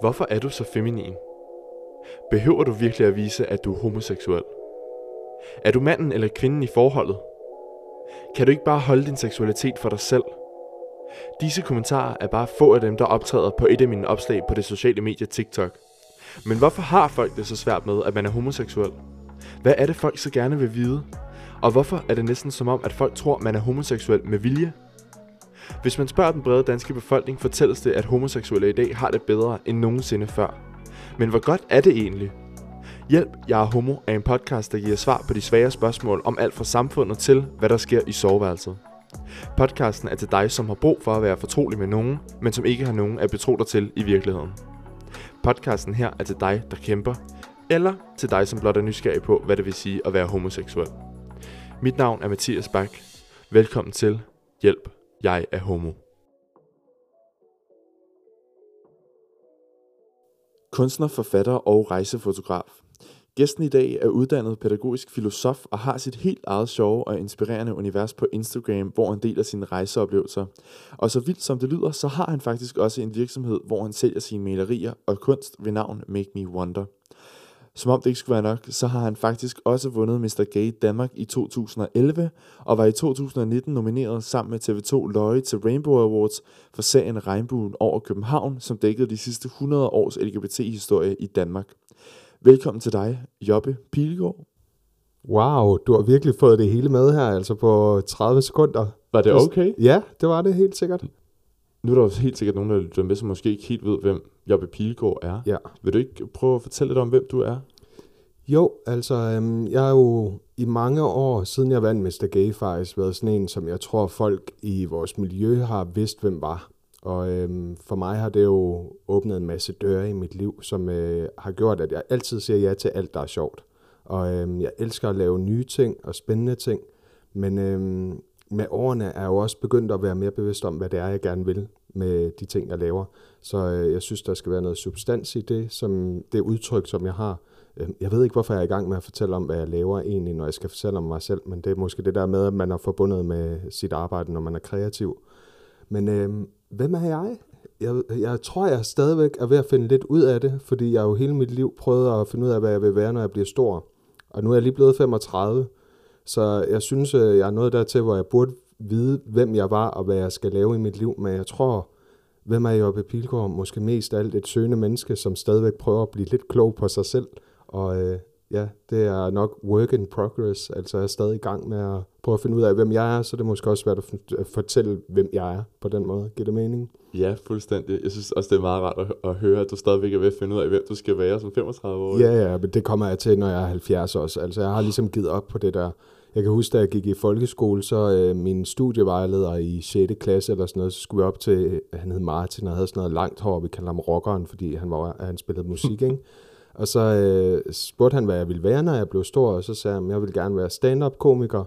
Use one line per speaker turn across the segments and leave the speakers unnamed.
Hvorfor er du så feminin? Behøver du virkelig at vise, at du er homoseksuel? Er du manden eller kvinden i forholdet? Kan du ikke bare holde din seksualitet for dig selv? Disse kommentarer er bare få af dem, der optræder på et af mine opslag på det sociale medie TikTok. Men hvorfor har folk det så svært med, at man er homoseksuel? Hvad er det, folk så gerne vil vide? Og hvorfor er det næsten som om, at folk tror, man er homoseksuel med vilje? Hvis man spørger den brede danske befolkning, fortælles det, at homoseksuelle i dag har det bedre end nogensinde før. Men hvor godt er det egentlig? Hjælp, jeg er homo er en podcast, der giver svar på de svære spørgsmål om alt fra samfundet til, hvad der sker i soveværelset. Podcasten er til dig, som har brug for at være fortrolig med nogen, men som ikke har nogen at betro dig til i virkeligheden. Podcasten her er til dig, der kæmper, eller til dig, som blot er nysgerrig på, hvad det vil sige at være homoseksuel. Mit navn er Mathias Bak. Velkommen til Hjælp, jeg er homo. Kunstner, forfatter og rejsefotograf. Gæsten i dag er uddannet pædagogisk filosof og har sit helt eget sjove og inspirerende univers på Instagram, hvor han deler sine rejseoplevelser. Og så vildt som det lyder, så har han faktisk også en virksomhed, hvor han sælger sine malerier og kunst ved navn Make Me Wonder. Som om det ikke skulle være nok, så har han faktisk også vundet Mr. Gay Danmark i 2011, og var i 2019 nomineret sammen med TV2 Løje til Rainbow Awards for serien Regnbuen over København, som dækkede de sidste 100 års LGBT-historie i Danmark. Velkommen til dig, Jobbe Pilgaard.
Wow, du har virkelig fået det hele med her, altså på 30 sekunder.
Var det okay?
Ja, det var det helt sikkert.
Nu er der jo helt sikkert nogen, der lytter med, som måske ikke helt ved, hvem Jobbe Pilgaard er.
Ja.
Vil du ikke prøve at fortælle lidt om, hvem du er?
Jo, altså, øhm, jeg har jo i mange år, siden jeg vandt Mr. Gay faktisk, været sådan en, som jeg tror folk i vores miljø har vidst, hvem var. Og øhm, for mig har det jo åbnet en masse døre i mit liv, som øh, har gjort, at jeg altid siger ja til alt, der er sjovt. Og øhm, jeg elsker at lave nye ting og spændende ting, men øhm, med årene er jeg jo også begyndt at være mere bevidst om, hvad det er, jeg gerne vil med de ting, jeg laver. Så øh, jeg synes, der skal være noget substans i det, som det udtryk, som jeg har. Øh, jeg ved ikke, hvorfor jeg er i gang med at fortælle om, hvad jeg laver egentlig, når jeg skal fortælle om mig selv, men det er måske det der med, at man er forbundet med sit arbejde, når man er kreativ. Men øh, hvem er jeg? jeg? Jeg tror, jeg stadigvæk er ved at finde lidt ud af det, fordi jeg jo hele mit liv prøvet at finde ud af, hvad jeg vil være, når jeg bliver stor. Og nu er jeg lige blevet 35, så jeg synes, jeg er nået dertil, hvor jeg burde vide, hvem jeg var og hvad jeg skal lave i mit liv. Men jeg tror, hvem er Jobbe Pilgaard? Måske mest alt et søgende menneske, som stadigvæk prøver at blive lidt klog på sig selv. Og øh, ja, det er nok work in progress. Altså jeg er stadig i gang med at prøve at finde ud af, hvem jeg er, så det er måske også svært at fortælle, hvem jeg er på den måde. Giver det mening?
Ja, fuldstændig. Jeg synes også, det er meget rart at, at høre, at du stadigvæk er ved at finde ud af, hvem du skal være som 35 år.
Ja, ja, men det kommer jeg til, når jeg er 70 også. Altså jeg har ligesom givet op på det der. Jeg kan huske, da jeg gik i folkeskole, så øh, min studievejleder i 6. klasse eller sådan noget, så skulle vi op til, han hed Martin og havde sådan noget langt hår, vi kalder ham rockeren, fordi han, var, han spillede musik, ikke? Og så øh, spurgte han, hvad jeg ville være, når jeg blev stor, og så sagde han, jeg vil gerne være stand-up-komiker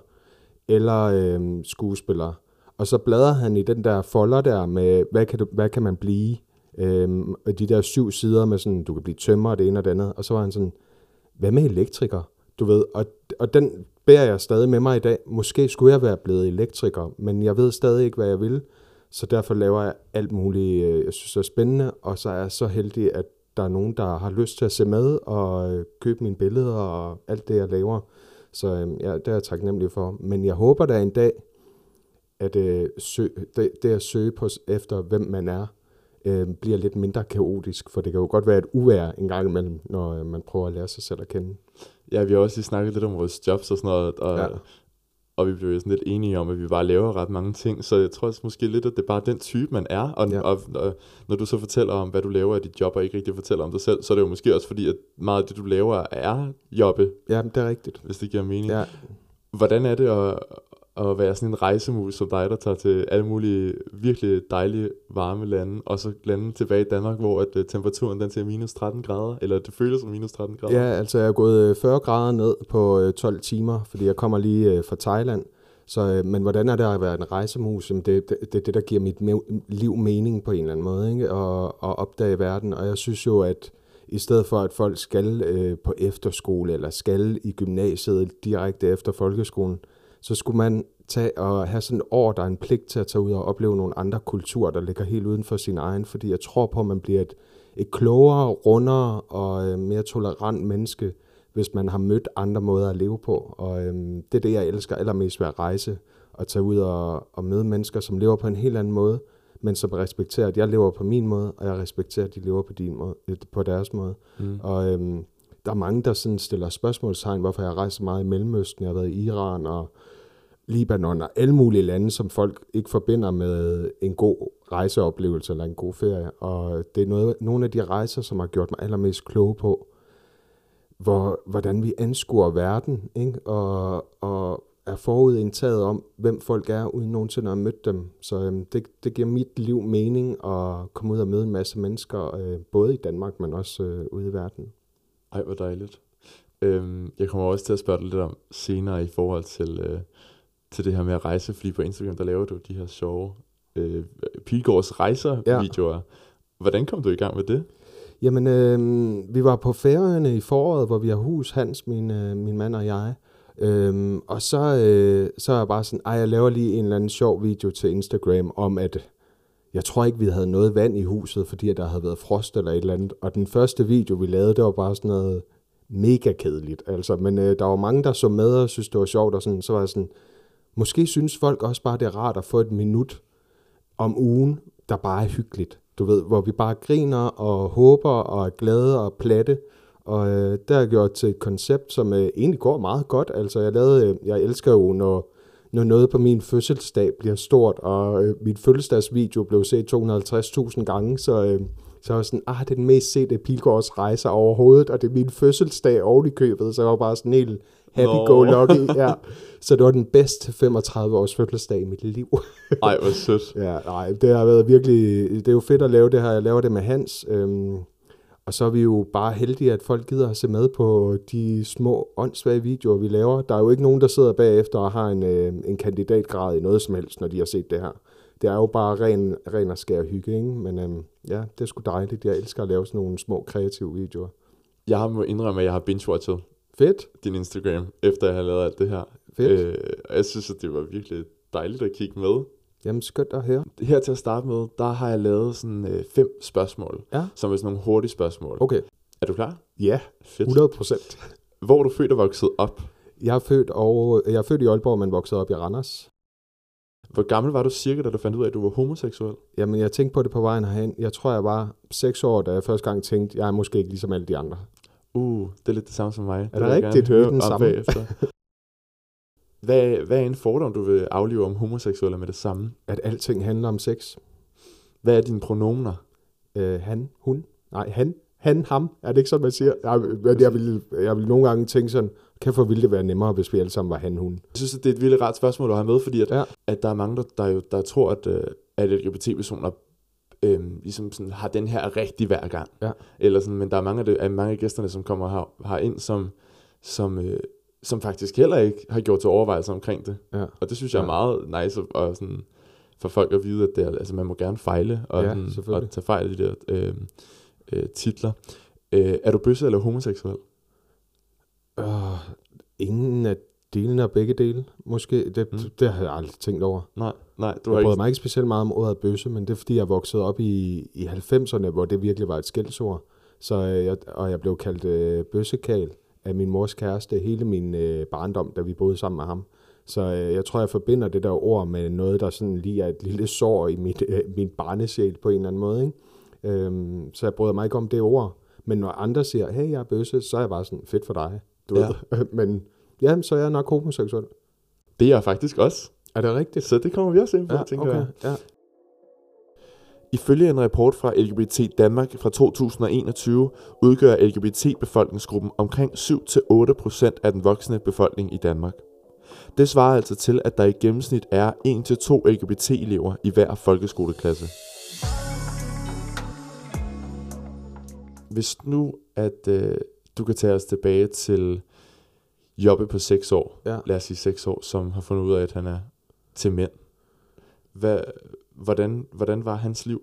eller øh, skuespiller. Og så bladrede han i den der folder der med, hvad kan, du, hvad kan man blive? Øh, de der syv sider med sådan, du kan blive tømmer og det ene og det andet. Og så var han sådan, hvad med elektriker? Du ved, og, og den bærer jeg stadig med mig i dag. Måske skulle jeg være blevet elektriker, men jeg ved stadig ikke, hvad jeg vil. Så derfor laver jeg alt muligt, øh, jeg synes er spændende, og så er jeg så heldig, at der er nogen, der har lyst til at se med og øh, købe mine billeder og alt det, jeg laver. Så øh, ja, det er jeg taknemmelig for. Men jeg håber da en dag, at øh, sø, det, det at søge på efter, hvem man er, øh, bliver lidt mindre kaotisk, for det kan jo godt være et uvær en gang imellem, når øh, man prøver at lære sig selv at kende.
Ja, vi har også lige snakket lidt om vores jobs og sådan noget, og ja og vi blev sådan lidt enige om, at vi bare laver ret mange ting, så jeg tror også måske lidt, at det er bare den type, man er, og, ja. og, og når du så fortæller om, hvad du laver af dit job, og ikke rigtig fortæller om dig selv, så er det jo måske også fordi, at meget af det, du laver, er jobbe.
Ja, det er rigtigt.
Hvis det giver mening.
Ja.
Hvordan er det at, at være sådan en rejsemus som dig, der tager til alle mulige virkelig dejlige varme lande, og så lande tilbage i Danmark, hvor at, uh, temperaturen den til minus 13 grader, eller det føles som minus 13 grader?
Ja, altså jeg er gået øh, 40 grader ned på øh, 12 timer, fordi jeg kommer lige uh, fra Thailand. Så, uh, men hvordan er det at være en rejsemus? Det er det, det, det, der giver mit liv mening på en eller anden måde, ikke? Og, og opdage verden. Og jeg synes jo, at i stedet for at folk skal øh, på efterskole, eller skal i gymnasiet direkte efter folkeskolen, så skulle man tage og have sådan et år, der er en pligt til at tage ud og opleve nogle andre kulturer, der ligger helt uden for sin egen, fordi jeg tror på, at man bliver et, et klogere, rundere og øh, mere tolerant menneske, hvis man har mødt andre måder at leve på. Og øh, det er det, jeg elsker allermest ved at rejse og tage ud og, og møde mennesker, som lever på en helt anden måde, men som respekterer, at jeg lever på min måde, og jeg respekterer, at de lever på, din måde, øh, på deres måde. Mm. Og øhm, der er mange, der sådan stiller spørgsmålstegn, hvorfor jeg rejser meget i Mellemøsten. Jeg har været i Iran og Libanon og alle mulige lande, som folk ikke forbinder med en god rejseoplevelse eller en god ferie. Og det er noget, nogle af de rejser, som har gjort mig allermest kloge på, hvor, hvordan vi anskuer verden, ikke? Og, og er forudindtaget om, hvem folk er, uden nogensinde at have mødt dem. Så øhm, det, det giver mit liv mening at komme ud og møde en masse mennesker, øh, både i Danmark, men også øh, ude i verden.
Ej, hvor dejligt. Øhm, jeg kommer også til at spørge dig lidt om senere i forhold til, øh, til det her med at rejse, fordi på Instagram, der laver du de her sjove øh, Pilgårds rejser-videoer. Ja. Hvordan kom du i gang med det?
Jamen, øh, vi var på Færøerne i foråret, hvor vi har hus, Hans, min, øh, min mand og jeg. Øhm, og så, øh, så er jeg bare sådan, ej, jeg laver lige en eller anden sjov video til Instagram om, at jeg tror ikke, vi havde noget vand i huset, fordi der havde været frost eller et eller andet. Og den første video, vi lavede, det var bare sådan noget mega kedeligt. Altså, men øh, der var mange, der så med og synes, det var sjovt. Og sådan, så var jeg sådan, måske synes folk også bare, det er rart at få et minut om ugen, der bare er hyggeligt. Du ved, hvor vi bare griner og håber og er glade og platte. Og øh, der er gjort til et koncept, som øh, egentlig går meget godt. Altså, jeg, lavede, øh, jeg elsker jo, når, når noget på min fødselsdag bliver stort, og øh, mit fødselsdagsvideo blev set 250.000 gange, så, øh, så var sådan, ah, det er den mest sete Pilgårds rejser overhovedet, og det er min fødselsdag oven i købet, så jeg var bare sådan helt happy-go-lucky. Ja. Så det var den bedste 35 års fødselsdag i mit liv.
Ej, hvor sødt.
ja, nej, det har været virkelig, det er jo fedt at lave det her. Jeg laver det med Hans, øhm, og så er vi jo bare heldige, at folk gider at se med på de små åndssvage videoer, vi laver. Der er jo ikke nogen, der sidder bagefter og har en, øh, en kandidatgrad i noget som helst, når de har set det her. Det er jo bare ren, ren og skær hygge, ikke? Men øhm, ja, det er sgu dejligt. Jeg elsker at lave sådan nogle små kreative videoer.
Jeg har må indrømme, at jeg har binge-watchet
Fedt.
din Instagram, efter jeg har lavet alt det her.
Fedt.
Øh, og jeg synes, at det var virkelig dejligt at kigge med.
Jamen, skønt at høre.
Her til at starte med, der har jeg lavet sådan øh, fem spørgsmål,
Ja.
som er sådan nogle hurtige spørgsmål.
Okay.
Er du klar?
Ja,
Fedt.
100 procent.
Hvor er du født og vokset op?
Jeg er født, og, jeg er født i Aalborg, men vokset op i Randers.
Hvor gammel var du cirka, da du fandt ud af, at du var homoseksuel?
Jamen, jeg tænkte på det på vejen herhen. Jeg tror, jeg var 6 år, da jeg første gang tænkte, jeg er måske ikke ligesom alle de andre.
Uh, det er lidt det samme som mig.
Er
det
det
vil jeg
rigtigt?
gerne
er
høre
den
om
samme.
bagefter. hvad, hvad er en fordom, du vil aflive om homoseksuelle med det samme?
At alting handler om sex.
Hvad er dine pronomer?
Øh, han, hun. Nej, han, han, ham. Er det ikke sådan, man siger? Jeg, men jeg, vil, jeg vil nogle gange tænke sådan, kan for ville det være nemmere, hvis vi alle sammen var han, hun.
Jeg synes, at det er et vildt rart spørgsmål at have med, fordi at,
Ja.
at der er mange, der, der, jo, der tror, at, øh, at LGBT-personer øhm, ligesom sådan, har den her rigtig hver gang.
Ja.
Eller sådan, men der er mange af, det, af mange af gæsterne, som kommer her, her ind, som, som, øh, som faktisk heller ikke har gjort til overvejelser omkring det.
Ja.
Og det synes jeg er
Ja.
meget nice at, og sådan, for folk at vide, at det er, altså, man må gerne fejle og,
Ja,
sådan, og tage fejl af de der øh, øh, titler. Øh, er du bøsse eller homoseksuel?
Øh, ingen af delene og begge dele, måske. Det,
Mm.
mm. det har jeg aldrig tænkt over.
Nej, nej, du
Jeg
har
bryder
ikke...
mig ikke specielt meget om ordet bøsse, men det er fordi, jeg voksede op i, i 90'erne, hvor det virkelig var et skældsord. Så, øh, jeg, og jeg blev kaldt øh, bøssekal af min mors kæreste hele min øh, barndom, da vi boede sammen med ham. Så øh, jeg tror, jeg forbinder det der ord med noget, der sådan lige er et lille sår i mit, øh, min barnesjæl på en eller anden måde. Ikke? Øhm, så jeg bryder mig ikke om det ord. Men når andre siger, hey, jeg er bøsse, så er jeg bare sådan, fedt for dig. Du
Ja.
ved. Men ja, så er jeg nok homoseksuel.
Det er jeg faktisk også.
Er det rigtigt?
Så det kommer vi også ind på,
Ja,
tænker
okay.
jeg.
Ja.
Ifølge en rapport fra LGBT Danmark fra 2021 udgør LGBT-befolkningsgruppen omkring 7-8% af den voksne befolkning i Danmark. Det svarer altså til, at der i gennemsnit er 1-2 LGBT-elever i hver folkeskoleklasse. Hvis nu, at øh, du kan tage os tilbage til Jobbe på 6 år,
Ja.
lad os sige 6 år, som har fundet ud af, at han er til mænd. Hvad, hvordan, hvordan var hans liv?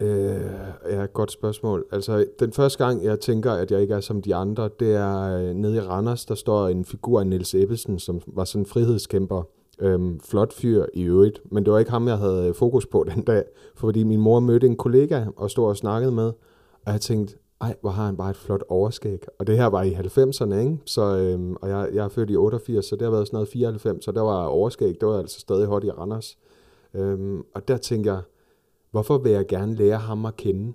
Øh, ja, godt spørgsmål. Altså, den første gang, jeg tænker, at jeg ikke er som de andre, det er øh, nede i Randers, der står en figur af Niels Ebbesen, som var sådan en frihedskæmper Øhm, flot fyr i øvrigt, men det var ikke ham, jeg havde fokus på den dag, fordi min mor mødte en kollega og stod og snakkede med, og jeg tænkte, ej, hvor har han bare et flot overskæg. Og det her var i 90'erne, ikke? Så, øhm, og jeg, jeg er født i 88, så det har været sådan noget 94, så der var overskæg, det var altså stadig hot i Randers. Øhm, og der tænker jeg, hvorfor vil jeg gerne lære ham at kende?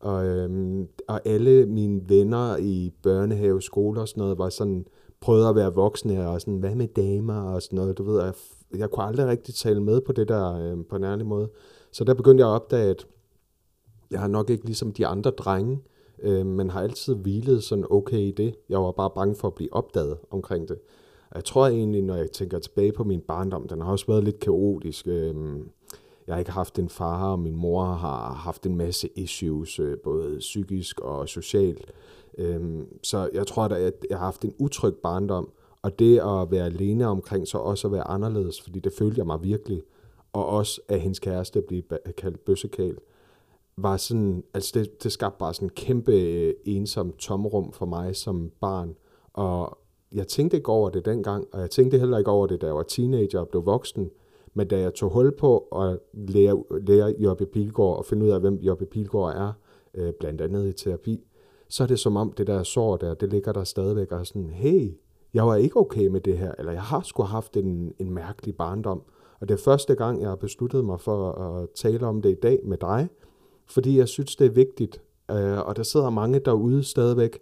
Og, øhm, og alle mine venner i børnehave, skole og sådan noget, var sådan, prøvede at være voksne, og sådan, hvad med damer og sådan noget, du ved, jeg, jeg kunne aldrig rigtig tale med på det der, øhm, på en ærlig måde. Så der begyndte jeg at opdage, at jeg har nok ikke ligesom de andre drenge, øh, øh, men har altid hvilet sådan okay i det. Jeg var bare bange for at blive opdaget omkring det. Jeg tror egentlig, når jeg tænker tilbage på min barndom, den har også været lidt kaotisk. Øh, jeg har ikke haft en far, og min mor har haft en masse issues, øh, både psykisk og socialt. Øh, så jeg tror, at jeg har haft en utryg barndom, og det at være alene omkring, så også at være anderledes, fordi det følte jeg mig virkelig. Og også at hendes kæreste blive kaldt bøssekæl var sådan, altså det, det skabte bare sådan en kæmpe øh, ensom tomrum for mig som barn. Og jeg tænkte ikke over det dengang, og jeg tænkte heller ikke over det, da jeg var teenager og blev voksen. Men da jeg tog hul på at lære, lære Jobbe Pilgaard og finde ud af, hvem Jobbe Pilgaard er, øh, blandt andet i terapi, så er det som om det der sår der, det ligger der stadigvæk og sådan, hey, jeg var ikke okay med det her, eller jeg har sgu haft en, en mærkelig barndom. Og det er første gang, jeg har besluttet mig for at tale om det i dag med dig, fordi jeg synes, det er vigtigt. Øh, og der sidder mange derude stadigvæk,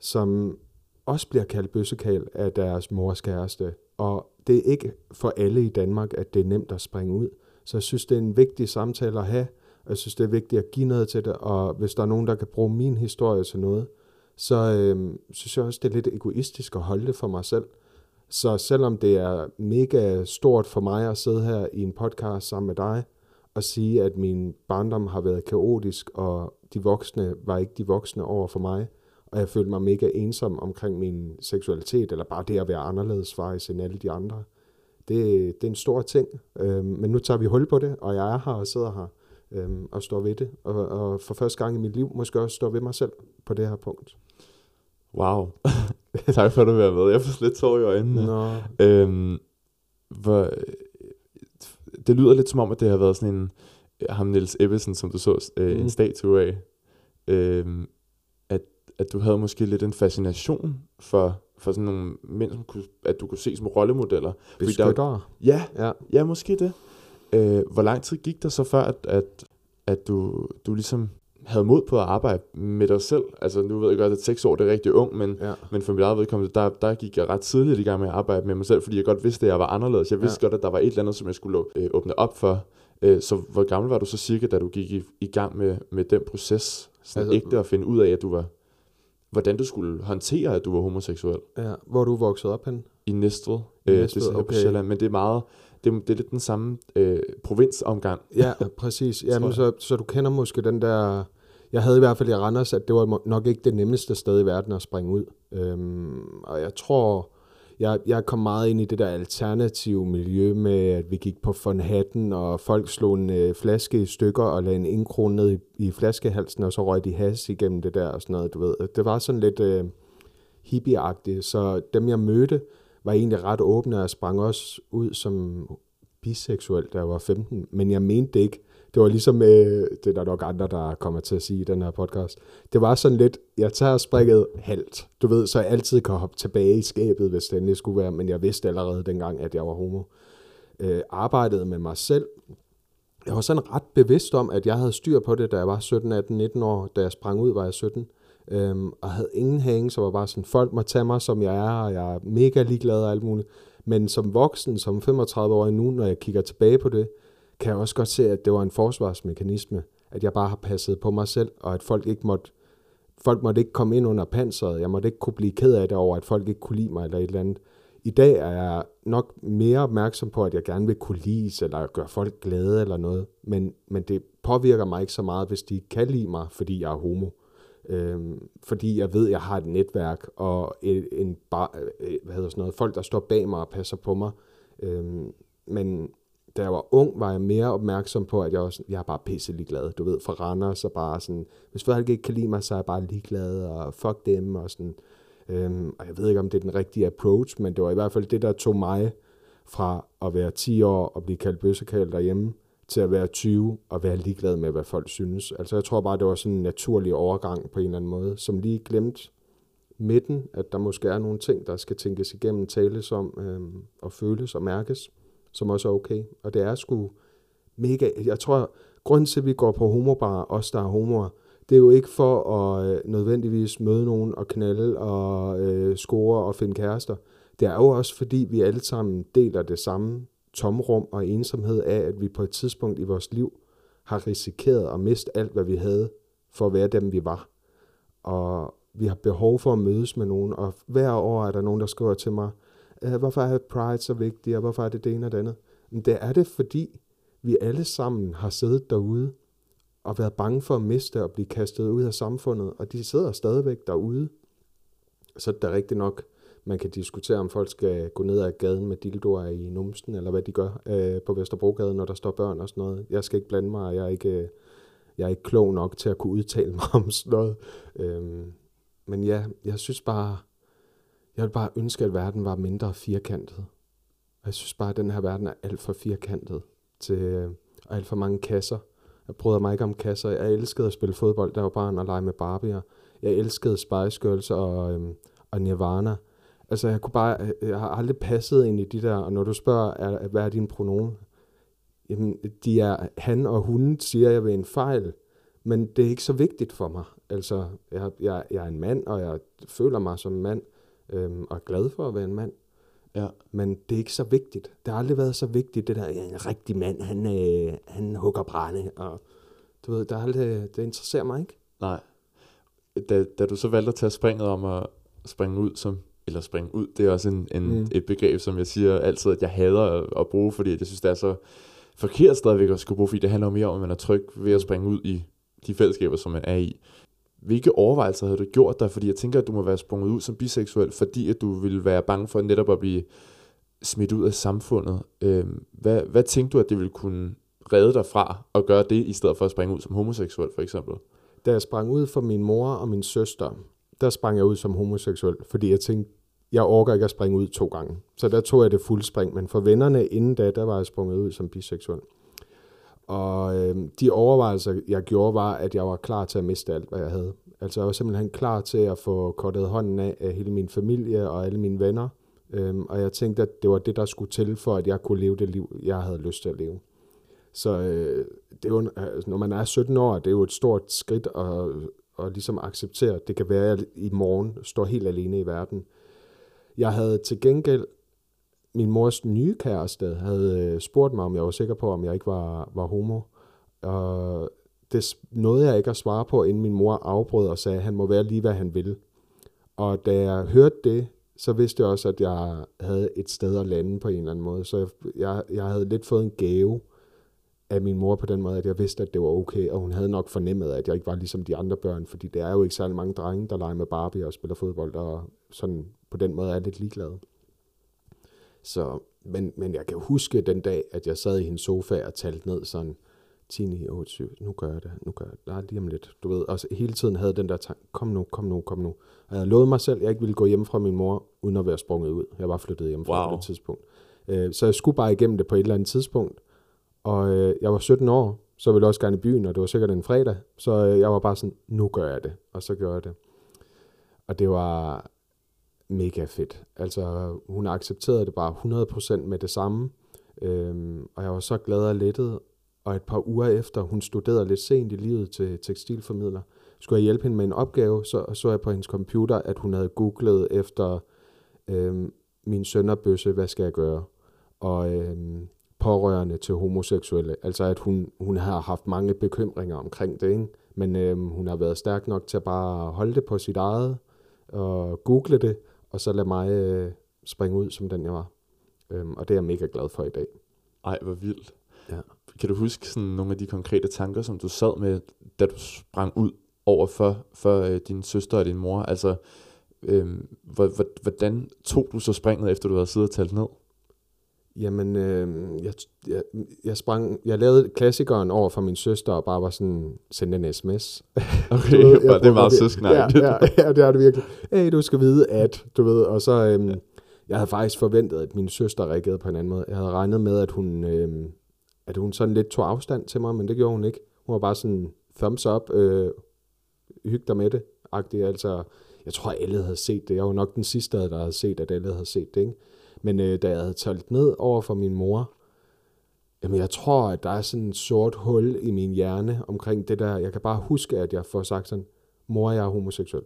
som også bliver kaldt bøssekal af deres mors kæreste. Og det er ikke for alle i Danmark, at det er nemt at springe ud. Så jeg synes, det er en vigtig samtale at have, og jeg synes, det er vigtigt at give noget til det, og hvis der er nogen, der kan bruge min historie til noget, så øh, synes jeg også, det er lidt egoistisk at holde det for mig selv. Så selvom det er mega stort for mig at sidde her i en podcast sammen med dig, at sige, at min barndom har været kaotisk, og de voksne var ikke de voksne over for mig, og jeg følte mig mega ensom omkring min seksualitet, eller bare det at være anderledes faktisk end alle de andre. Det, det er en stor ting, øhm, men nu tager vi hul på det, og jeg er her og sidder her øhm, og står ved det, og, og for første gang i mit liv måske også står ved mig selv på det her punkt.
Wow. tak for, at du være med. Jeg får lidt tår i øjnene.
Nå.
Øhm, hvor, det lyder lidt som om, at det har været sådan en, ham Niels Ebbesen, som du så, øh, mm. en statue af, øh, at, at du havde måske lidt en fascination for, for sådan nogle mænd, som kunne, at du kunne se som rollemodeller.
Beskyttere.
Ja, ja, ja, måske det. Øh, hvor lang tid gik der så før, at, at, at du, du ligesom havde mod på at arbejde med dig selv. Altså nu ved jeg godt, at seks år det er rigtig ung, men, ja. men for mit eget vedkommende, der, der gik jeg ret tidligt i gang med at arbejde med mig selv, fordi jeg godt vidste, at jeg var anderledes. Jeg vidste ja. godt, at der var et eller andet, som jeg skulle øh, åbne op for. Øh, så hvor gammel var du så cirka, da du gik i, i gang med, med den proces? Sådan altså, ægte at finde ud af, at du var, hvordan du skulle håndtere, at du var homoseksuel.
Ja, hvor du vokset op hen?
I Næstved. Øh, Næstved, det er okay. på Sjælland, men det er meget, det, det er lidt den samme øh, provinsomgang.
Ja, præcis. Ja, men så, så du kender måske den der... Jeg havde i hvert fald i Randers, at det var nok ikke det nemmeste sted i verden at springe ud. Øhm, og jeg tror, jeg, jeg kom meget ind i det der alternative miljø med, at vi gik på von Hatten, og folk slog en øh, flaske i stykker og lagde en indkrone ned i, i flaskehalsen, og så røg de has igennem det der og sådan noget, du ved. Det var sådan lidt øh, hippieagtigt, så dem jeg mødte, var egentlig ret åbne, og sprang også ud som biseksuel, da jeg var 15, men jeg mente det ikke. Det var ligesom, øh, det er der nok andre, der kommer til at sige i den her podcast. Det var sådan lidt, jeg tager springet halvt, du ved, så jeg altid kan hoppe tilbage i skabet, hvis det endelig skulle være, men jeg vidste allerede dengang, at jeg var homo. Øh, arbejdede med mig selv. Jeg var sådan ret bevidst om, at jeg havde styr på det, da jeg var 17, 18, 19 år. Da jeg sprang ud, var jeg 17 øhm, og havde ingen hænge, så var bare sådan, folk må tage mig, som jeg er, og jeg er mega ligeglad og alt muligt. Men som voksen, som 35 år nu, når jeg kigger tilbage på det, kan jeg også godt se, at det var en forsvarsmekanisme, at jeg bare har passet på mig selv, og at folk ikke måtte, folk måtte ikke komme ind under panseret. Jeg måtte ikke kunne blive ked af det over, at folk ikke kunne lide mig eller et eller andet. I dag er jeg nok mere opmærksom på, at jeg gerne vil kunne lide, eller gøre folk glade eller noget. Men, men det påvirker mig ikke så meget, hvis de kan lide mig, fordi jeg er homo. Øhm, fordi jeg ved, at jeg har et netværk og en, en bar, øh, hvad hedder sådan noget, folk, der står bag mig og passer på mig. Øhm, men da jeg var ung, var jeg mere opmærksom på, at jeg, også, jeg er bare pisse ligeglad. Du ved, for Randers så bare sådan, hvis folk ikke kan lide mig, så er jeg bare ligeglad, og fuck dem, og sådan. Øhm, og jeg ved ikke, om det er den rigtige approach, men det var i hvert fald det, der tog mig fra at være 10 år og blive kaldt bøssekald derhjemme, til at være 20 og være ligeglad med, hvad folk synes. Altså jeg tror bare, det var sådan en naturlig overgang på en eller anden måde, som lige glemte midten, at der måske er nogle ting, der skal tænkes igennem, tales om øhm, og føles og mærkes, som også er okay. Og det er sgu mega... Jeg tror, grunden til, at vi går på homobar, os der er homoer, det er jo ikke for at øh, nødvendigvis møde nogen og knalde og øh, score og finde kærester. Det er jo også fordi, vi alle sammen deler det samme tomrum og ensomhed af, at vi på et tidspunkt i vores liv har risikeret at miste alt, hvad vi havde, for at være dem, vi var. Og vi har behov for at mødes med nogen, og hver år er der nogen, der skriver til mig, øh, hvorfor er Pride så vigtig, og hvorfor er det det ene og det andet? Men det er det, fordi vi alle sammen har siddet derude og været bange for at miste og blive kastet ud af samfundet, og de sidder stadigvæk derude. Så det er rigtigt nok, man kan diskutere, om folk skal gå ned ad gaden med dildoer i numsen, eller hvad de gør øh, på Vesterbrogade, når der står børn og sådan noget. Jeg skal ikke blande mig, jeg er ikke, øh, jeg er ikke klog nok til at kunne udtale mig om sådan noget. Øh, men ja, jeg synes bare, jeg vil bare ønske, at verden var mindre firkantet. Og jeg synes bare, at den her verden er alt for firkantet til øh, alt for mange kasser. Jeg bryder mig ikke om kasser. Jeg elskede at spille fodbold, der var barn og lege med Barbier. Jeg elskede Spice Girls og, øhm, og Nirvana. Altså, jeg kunne bare, øh, jeg har aldrig passet ind i de der, og når du spørger, er, hvad er din pronomen? Jamen, de er han og hun, siger jeg ved en fejl, men det er ikke så vigtigt for mig. Altså, jeg, jeg, jeg er en mand, og jeg føler mig som en mand, øhm, og er glad for at være en mand. Ja. Men det er ikke så vigtigt. Det har aldrig været så vigtigt, det der, ja, en rigtig mand, han, øh, han hugger brænde, og du ved, der er aldrig, det interesserer mig ikke.
Nej. Da, da du så valgte at tage springet om at springe ud som eller springe ud, det er også en, en, mm. et begreb, som jeg siger altid, at jeg hader at, at bruge, fordi jeg synes, det er så forkert stadigvæk at skulle bruge, fordi det handler mere om, at man er tryg ved at springe ud i de fællesskaber, som man er i. Hvilke overvejelser havde du gjort dig? Fordi jeg tænker, at du må være sprunget ud som biseksuel, fordi at du ville være bange for netop at blive smidt ud af samfundet. Øhm, hvad, hvad tænkte du, at det ville kunne redde dig fra at gøre det, i stedet for at springe ud som homoseksuel, for eksempel?
Da jeg sprang ud for min mor og min søster, der sprang jeg ud som homoseksuel, fordi jeg tænkte, jeg orker ikke at springe ud to gange. Så der tog jeg det fuld spring, men for vennerne inden da, der var jeg sprunget ud som biseksuel. Og øh, de overvejelser, jeg gjorde, var, at jeg var klar til at miste alt, hvad jeg havde. Altså jeg var simpelthen klar til at få kortet hånden af, af hele min familie og alle mine venner. Øhm, og jeg tænkte, at det var det, der skulle til, for at jeg kunne leve det liv, jeg havde lyst til at leve. Så øh, det er jo, altså, når man er 17 år, det er jo et stort skridt at, og ligesom acceptere, at det kan være, at jeg i morgen står helt alene i verden. Jeg havde til gengæld min mors nye kæreste havde øh, spurgt mig, om jeg var sikker på, om jeg ikke var, var homo. Og det nåede jeg ikke at svare på, inden min mor afbrød og sagde, at han må være lige, hvad han vil. Og da jeg hørte det, så vidste jeg også, at jeg havde et sted at lande på en eller anden måde. Så jeg, jeg, jeg havde lidt fået en gave af min mor på den måde, at jeg vidste, at det var okay, og hun havde nok fornemmet, at jeg ikke var ligesom de andre børn, fordi det er jo ikke særlig mange drenge, der leger med Barbie og spiller fodbold, og sådan på den måde er lidt ligeglade. Så, men, men jeg kan huske den dag, at jeg sad i hendes sofa og talte ned sådan, 10, 9, 8, 7, nu gør jeg det, nu gør jeg det, er lige om lidt, du ved, og så hele tiden havde den der tanke, kom nu, kom nu, kom nu. Og jeg havde lovet mig selv, at jeg ikke ville gå hjem fra min mor, uden at være sprunget ud. Jeg var flyttet hjem fra wow. et tidspunkt. Øh, så jeg skulle bare igennem det på et eller andet tidspunkt, og øh, jeg var 17 år, så ville jeg også gerne i byen, og det var sikkert en fredag, så øh, jeg var bare sådan, nu gør jeg det, og så gør jeg det. Og det var, mega fedt. Altså, hun accepterede det bare 100% med det samme, øhm, og jeg var så glad og lettet, og et par uger efter, hun studerede lidt sent i livet til tekstilformidler, skulle jeg hjælpe hende med en opgave, så så jeg på hendes computer, at hun havde googlet efter øhm, min sønderbøsse, hvad skal jeg gøre? Og øhm, pårørende til homoseksuelle. Altså at hun, hun har haft mange bekymringer omkring det, ikke? men øhm, hun har været stærk nok til at bare holde det på sit eget, og google det, og så lade mig øh, springe ud, som den jeg var. Øhm, og det er jeg mega glad for i dag.
Ej, hvor vildt. Ja. Kan du huske sådan nogle af de konkrete tanker, som du sad med, da du sprang ud over for, for øh, din søster og din mor? Altså, øh, hvordan tog du så springet, efter du havde siddet og talt ned?
Jamen, øh, jeg, jeg, jeg, sprang, jeg lavede klassikeren over for min søster, og bare var sådan, sendte en sms.
Okay, ved, jeg, det er meget.
Ja, ja, ja, det er det virkelig. Hey, du skal vide, at, du ved, og så, øh, jeg havde faktisk forventet, at min søster reagerede på en anden måde. Jeg havde regnet med, at hun, øh, at hun sådan lidt tog afstand til mig, men det gjorde hun ikke. Hun var bare sådan, thumbs up, øh, hygge dig med det, agtigt. Altså, jeg tror, alle havde set det. Jeg var nok den sidste, der havde set, at alle havde set det, ikke? Men øh, da jeg havde talt ned over for min mor, jamen jeg tror, at der er sådan et sort hul i min hjerne omkring det der. Jeg kan bare huske, at jeg får sagt sådan, mor, jeg er homoseksuel.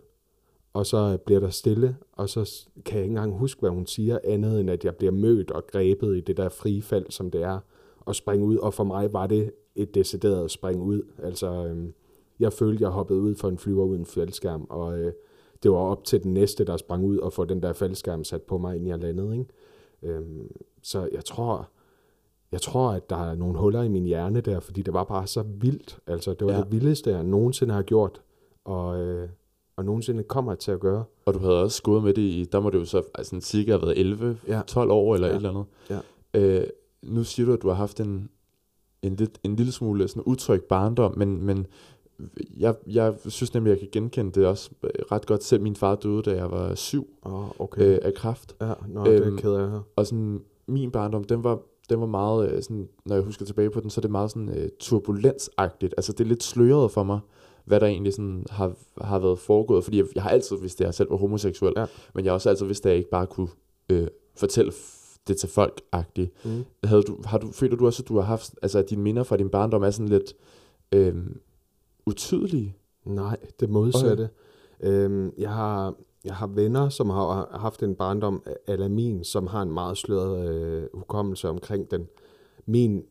Og så bliver der stille, og så kan jeg ikke engang huske, hvad hun siger, andet end at jeg bliver mødt og grebet i det der frifald, som det er, og springe ud. Og for mig var det et decideret spring ud. Altså, øhm, jeg følte, jeg hoppede ud for en flyver uden faldskærm, og øh, det var op til den næste, der sprang ud og få den der faldskærm sat på mig, inden jeg landede. Ikke? Øhm, så jeg tror, jeg tror, at der er nogle huller i min hjerne der, fordi det var bare så vildt. Altså, det var ja. det vildeste, jeg nogensinde har gjort, og, øh, og nogensinde kommer til at gøre.
Og du havde også gået med det i, der må det jo så altså, cirka have været 11, ja. 12 år eller ja. et eller andet. Ja. Øh, nu siger du, at du har haft en, en, lidt, en lille smule sådan utryg barndom, men, men jeg, jeg synes nemlig, jeg kan genkende det også ret godt. Selv min far døde, da jeg var syv
oh, okay.
øh, af kræft.
Ja, nå, øhm, det er øhm, ked af
Og sådan, min barndom, den var, den var meget, øh, sådan, når jeg husker tilbage på den, så er det meget sådan uh, turbulensagtigt. Altså det er lidt sløret for mig, hvad der egentlig sådan har, har været foregået. Fordi jeg, jeg har altid vidst, at jeg selv var homoseksuel, ja. men jeg har også altid vidst, at jeg ikke bare kunne øh, fortælle det til folk-agtigt. Mm. Havde du, har du, føler du også, at du har haft, altså at dine minder fra din barndom er sådan lidt øh, utydelige?
Nej, det modsatte. Okay. Øhm, jeg, har, jeg har venner, som har haft en barndom eller min, som har en meget sløret øh, hukommelse omkring den. Min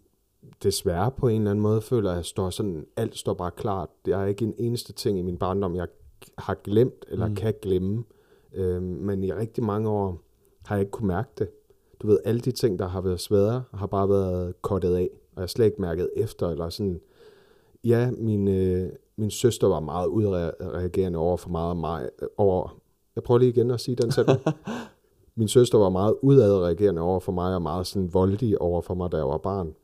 desværre på en eller anden måde føler, at jeg står sådan, alt står bare klart. Der er ikke en eneste ting i min barndom, jeg har glemt eller mm. kan glemme. Øhm, men i rigtig mange år har jeg ikke kunne mærke det. Du ved, alle de ting, der har været svære, har bare været kortet af, og jeg har slet ikke mærket efter, eller sådan, ja, min, øh, min søster var meget udreagerende over for meget mig, over, jeg prøver lige igen at sige den sætning. min søster var meget udadreagerende over for mig, og meget sådan voldelig over for mig, da jeg var barn.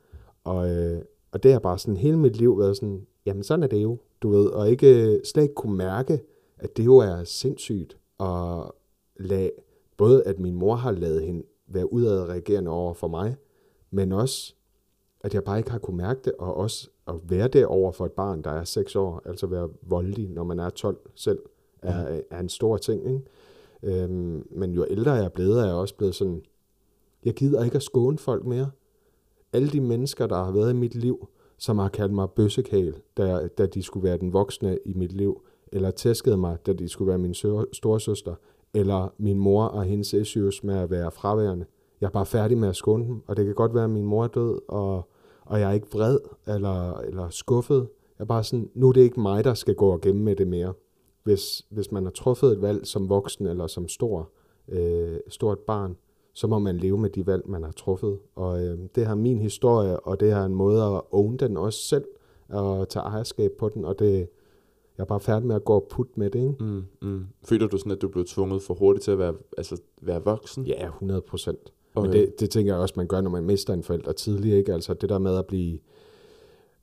Og, øh, og det har bare sådan hele mit liv været sådan, jamen sådan er det jo, du ved, og ikke slet ikke kunne mærke, at det jo er sindssygt, og lade, både at min mor har lavet hende være udadreagerende over for mig, men også, at jeg bare ikke har kunne mærke det, og også at være det over for et barn, der er 6 år, altså være voldelig, når man er 12 selv, er, ja. er en stor ting. Ikke? Øhm, men jo ældre jeg er blevet, er jeg også blevet sådan, jeg gider ikke at skåne folk mere. Alle de mennesker, der har været i mit liv, som har kaldt mig bøssekal, da, da de skulle være den voksne i mit liv, eller tæskede mig, da de skulle være min storesøster, eller min mor og hendes issues med at være fraværende. Jeg er bare færdig med at skåne dem, og det kan godt være, at min mor er død, og og jeg er ikke vred eller, eller skuffet. Jeg er bare sådan, nu er det ikke mig, der skal gå og gemme med det mere. Hvis, hvis man har truffet et valg som voksen eller som stor, øh, stort barn, så må man leve med de valg, man har truffet. Og øh, det har min historie, og det har en måde at own den også selv, og tage ejerskab på den, og det, jeg er bare færdig med at gå og putte med det, ikke?
Mm, mm. Føler du sådan, at du blev tvunget for hurtigt til at være, altså, være voksen?
Ja, 100 procent. Okay. Men det, det tænker jeg også, man gør, når man mister en forælder tidligere. Ikke? Altså det der med at blive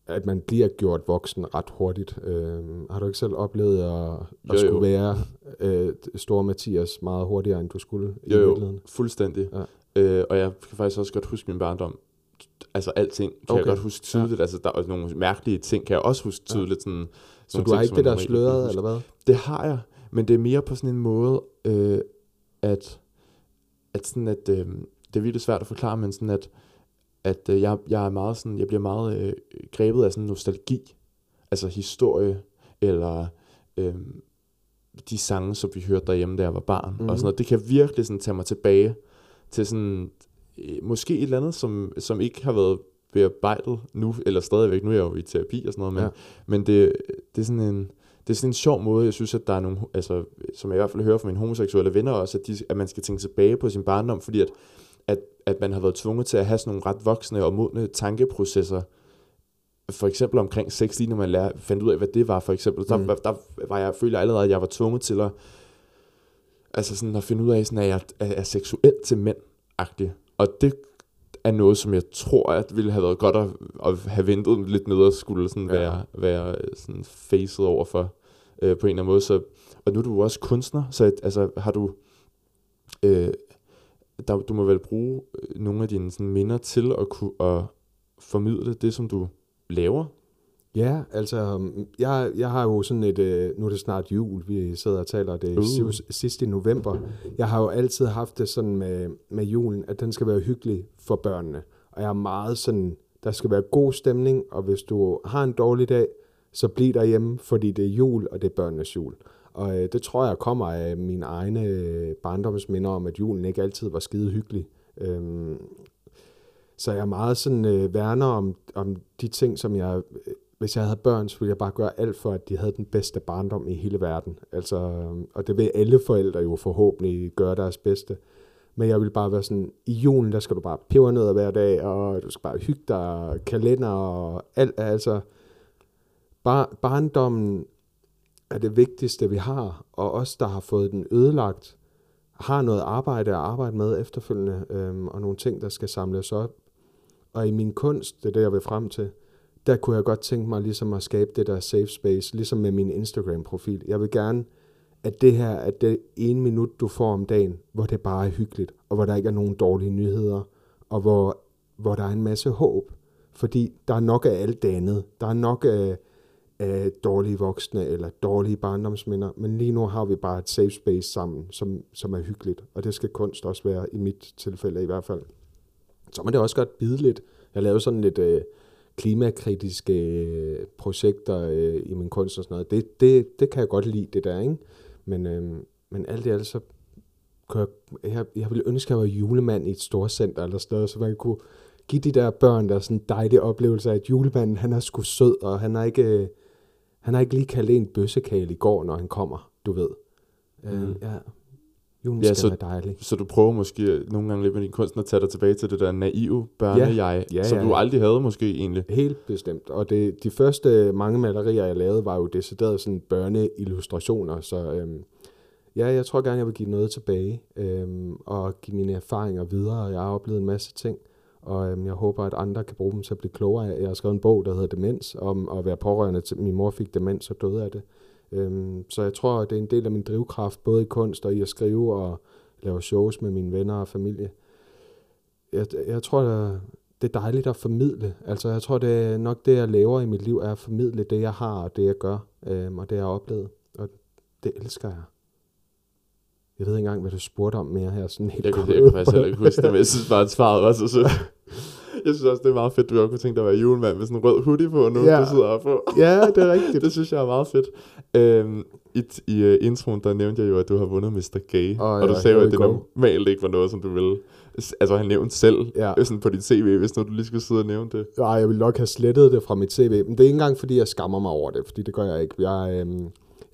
at man bliver gjort voksen ret hurtigt. Øh, har du ikke selv oplevet at, at jo, skulle jo. være øh, store Mathias meget hurtigere, end du skulle
jo, i virkeligheden? Jo, fuldstændig. Ja. Øh, og jeg kan faktisk også godt huske min barndom. Altså alting kan okay. jeg godt huske tydeligt. Ja. Altså der er nogle mærkelige ting, kan jeg også huske tydeligt. Ja. Sådan,
Så du har ikke det der sløret, eller hvad?
Det har jeg, men det er mere på sådan en måde, øh, at, at sådan at... Øh, det er virkelig svært at forklare, men sådan at, at øh, jeg, jeg er meget sådan, jeg bliver meget øh, grebet af sådan nostalgi, altså historie, eller øh, de sange, som vi hørte derhjemme, da jeg var barn, mm. og sådan noget. Det kan virkelig sådan tage mig tilbage til sådan, øh, måske et eller andet, som, som ikke har været bearbejdet nu, eller stadigvæk, nu er jeg jo i terapi og sådan noget, men, ja. men det, det er sådan en, det er sådan en sjov måde, jeg synes, at der er nogle, altså, som jeg i hvert fald hører fra mine homoseksuelle venner også, at, de, at man skal tænke tilbage på sin barndom, fordi at at, man har været tvunget til at have sådan nogle ret voksne og modne tankeprocesser, for eksempel omkring sex, lige når man lærer, fandt ud af, hvad det var, for eksempel, der, mm. der, var jeg, føler allerede, at jeg var tvunget til at, altså sådan at finde ud af, sådan, at jeg er, er seksuel til mænd -agtig. Og det er noget, som jeg tror, at ville have været godt at, at have ventet lidt ned og skulle sådan ja. være, være sådan facet over for øh, på en eller anden måde. Så, og nu er du også kunstner, så altså, har du, øh, der, du må vel bruge øh, nogle af dine sådan, minder til at kunne at formidle det, som du laver?
Ja, altså, jeg, jeg har jo sådan et, øh, nu er det snart jul, vi sidder og taler det
Uh.
sidst i november. Jeg har jo altid haft det sådan med, med julen, at den skal være hyggelig for børnene. Og jeg er meget sådan, der skal være god stemning, og hvis du har en dårlig dag, så bliv derhjemme, fordi det er jul, og det er børnenes jul. Og øh, det tror jeg kommer af mine egne øh, barndomsminder om, at julen ikke altid var skide hyggelig. Øhm, så jeg er meget sådan øh, værner om, om de ting, som jeg... Øh, hvis jeg havde børn, så ville jeg bare gøre alt for, at de havde den bedste barndom i hele verden. Altså, øhm, og det vil alle forældre jo forhåbentlig gøre deres bedste. Men jeg vil bare være sådan, i julen, der skal du bare pebernødder hver dag, og du skal bare hygge dig, kalender og alt. Altså, bar, barndommen er det vigtigste, vi har, og os, der har fået den ødelagt, har noget arbejde at arbejde med efterfølgende, øhm, og nogle ting, der skal samles op. Og i min kunst, det er det, jeg vil frem til, der kunne jeg godt tænke mig ligesom at skabe det der safe space, ligesom med min Instagram-profil. Jeg vil gerne, at det her er det ene minut, du får om dagen, hvor det bare er hyggeligt, og hvor der ikke er nogen dårlige nyheder, og hvor, hvor der er en masse håb. Fordi der er nok af alt det andet. Der er nok af, af dårlige voksne eller dårlige barndomsminder, men lige nu har vi bare et safe space sammen, som, som er hyggeligt, og det skal kunst også være i mit tilfælde i hvert fald. Så må det også godt bide lidt. Jeg lavede sådan lidt øh, klimakritiske øh, projekter øh, i min kunst og sådan noget. Det, det, det kan jeg godt lide, det der, ikke? Men, øh, men alt i alt, så kunne jeg, jeg, jeg ville ønske, at jeg var julemand i et storcenter eller sådan noget, så man kunne give de der børn der sådan en dejlig oplevelse af, at julemanden, han er sgu sød, og han er ikke, øh, han har ikke lige kaldt en bøssekale i går, når han kommer, du ved. Mm. Øh,
Mm.
ja, julen
Ja,
ja, skal
så-
være dejlig.
Så du prøver måske nogle gange lidt med din kunst at tage dig tilbage til det der naive børne-jeg,
Ja,
som
ja,
du
ja.
aldrig havde måske egentlig.
Helt bestemt. Og det, de første mange malerier, jeg lavede, var jo decideret sådan børneillustrationer, så øhm, ja, jeg tror gerne, jeg vil give noget tilbage øhm, og give mine erfaringer videre. Jeg har oplevet en masse ting, og øhm, jeg håber, at andre kan bruge dem til at blive klogere. Jeg har skrevet en bog, der hedder Demens, om at være pårørende til min mor fik demens og døde af det. Øhm, så jeg tror, at det er en del af min drivkraft, både i kunst og i at skrive og lave shows med mine venner og familie. Jeg, jeg tror, at det er dejligt at formidle. Altså, jeg tror, det er nok det, jeg laver i mit liv, er at formidle det, jeg har, og det, jeg gør, øhm, og det, jeg har oplevet. Og det elsker jeg. Jeg ved ikke engang, hvad du spurgte om mere her. Sådan helt
Jeg
kommet
jeg
ud
faktisk heller ikke huske det, men jeg synes bare, at svaret var så sødt. Jeg synes også, det er meget fedt, du godt kunne tænke dig at være julemand med sådan en rød hoodie på nu,
Ja.
du sidder og på.
Ja, det er rigtigt.
Det synes jeg er meget fedt. Øhm, I, i uh, introen, der nævnte jeg jo, at du har vundet Mr. Gay.
Åh,
og du sagde jo, at det normalt ikke var noget, som du ville. Altså, han nævnte selv
Ja.
ja. sådan på dit CV, hvis nu du lige skulle sidde og nævne det.
Nej, jeg ville nok have slettet det fra mit CV. Men det er ikke engang, fordi jeg skammer mig over det, fordi det gør jeg ikke. Jeg, øhm,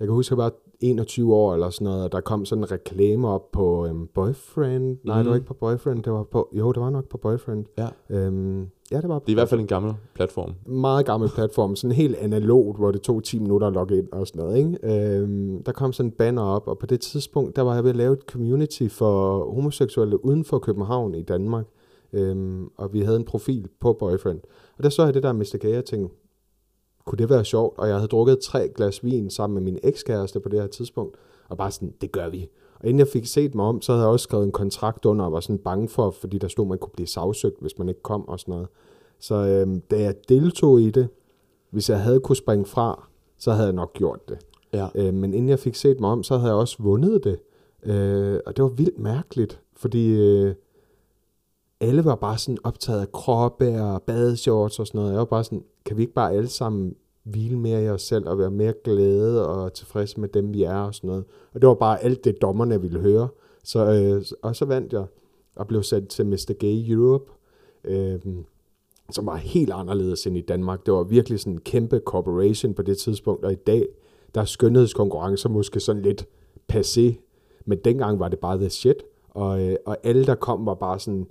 jeg kan huske, at jeg var 21 år eller sådan noget, og der kom sådan en reklame op på øhm, Boyfriend. Nej, det var
Mhm.
ikke på Boyfriend, det var på... Jo, det var nok på Boyfriend.
Ja.
Øhm, ja, det var
Det er i hvert fald en gammel platform.
meget gammel platform, sådan helt analogt, hvor det tog 10 minutter at logge ind og sådan noget. Ikke? Øhm, der kom sådan en banner op, og på det tidspunkt, der var jeg ved at lave et community for homoseksuelle uden for København i Danmark. Øhm, og vi havde en profil på Boyfriend. Og der så jeg det der Mr. Gay, og tænkte, kunne det være sjovt? Og jeg havde drukket tre glas vin sammen med min ekskæreste på det her tidspunkt, og bare sådan, det gør vi. Og inden jeg fik set mig om, så havde jeg også skrevet en kontrakt under, og var sådan bange for, fordi der stod, at man kunne blive sagsøgt, hvis man ikke kom og sådan noget. Så øhm, da jeg deltog i det, hvis jeg havde kunne springe fra, så havde jeg nok gjort det.
Ja.
Øh, men inden jeg fik set mig om, så havde jeg også vundet det. Øh, og det var vildt mærkeligt, fordi øh, alle var bare sådan optaget af kroppe og badeshorts og sådan noget. Jeg var bare sådan, kan vi ikke bare alle sammen hvile mere i os selv og være mere glade og tilfredse med dem, vi er og sådan noget. Og det var bare alt det, dommerne ville høre. Så, øh, og så vandt jeg og blev sat til Mr. Gay Europe, øh, som var helt anderledes end i Danmark. Det var virkelig sådan en kæmpe corporation på det tidspunkt, og i dag, der er skønhedskonkurrencer måske sådan lidt passé, men dengang var det bare the shit, og, øh, og alle, der kom, var bare sådan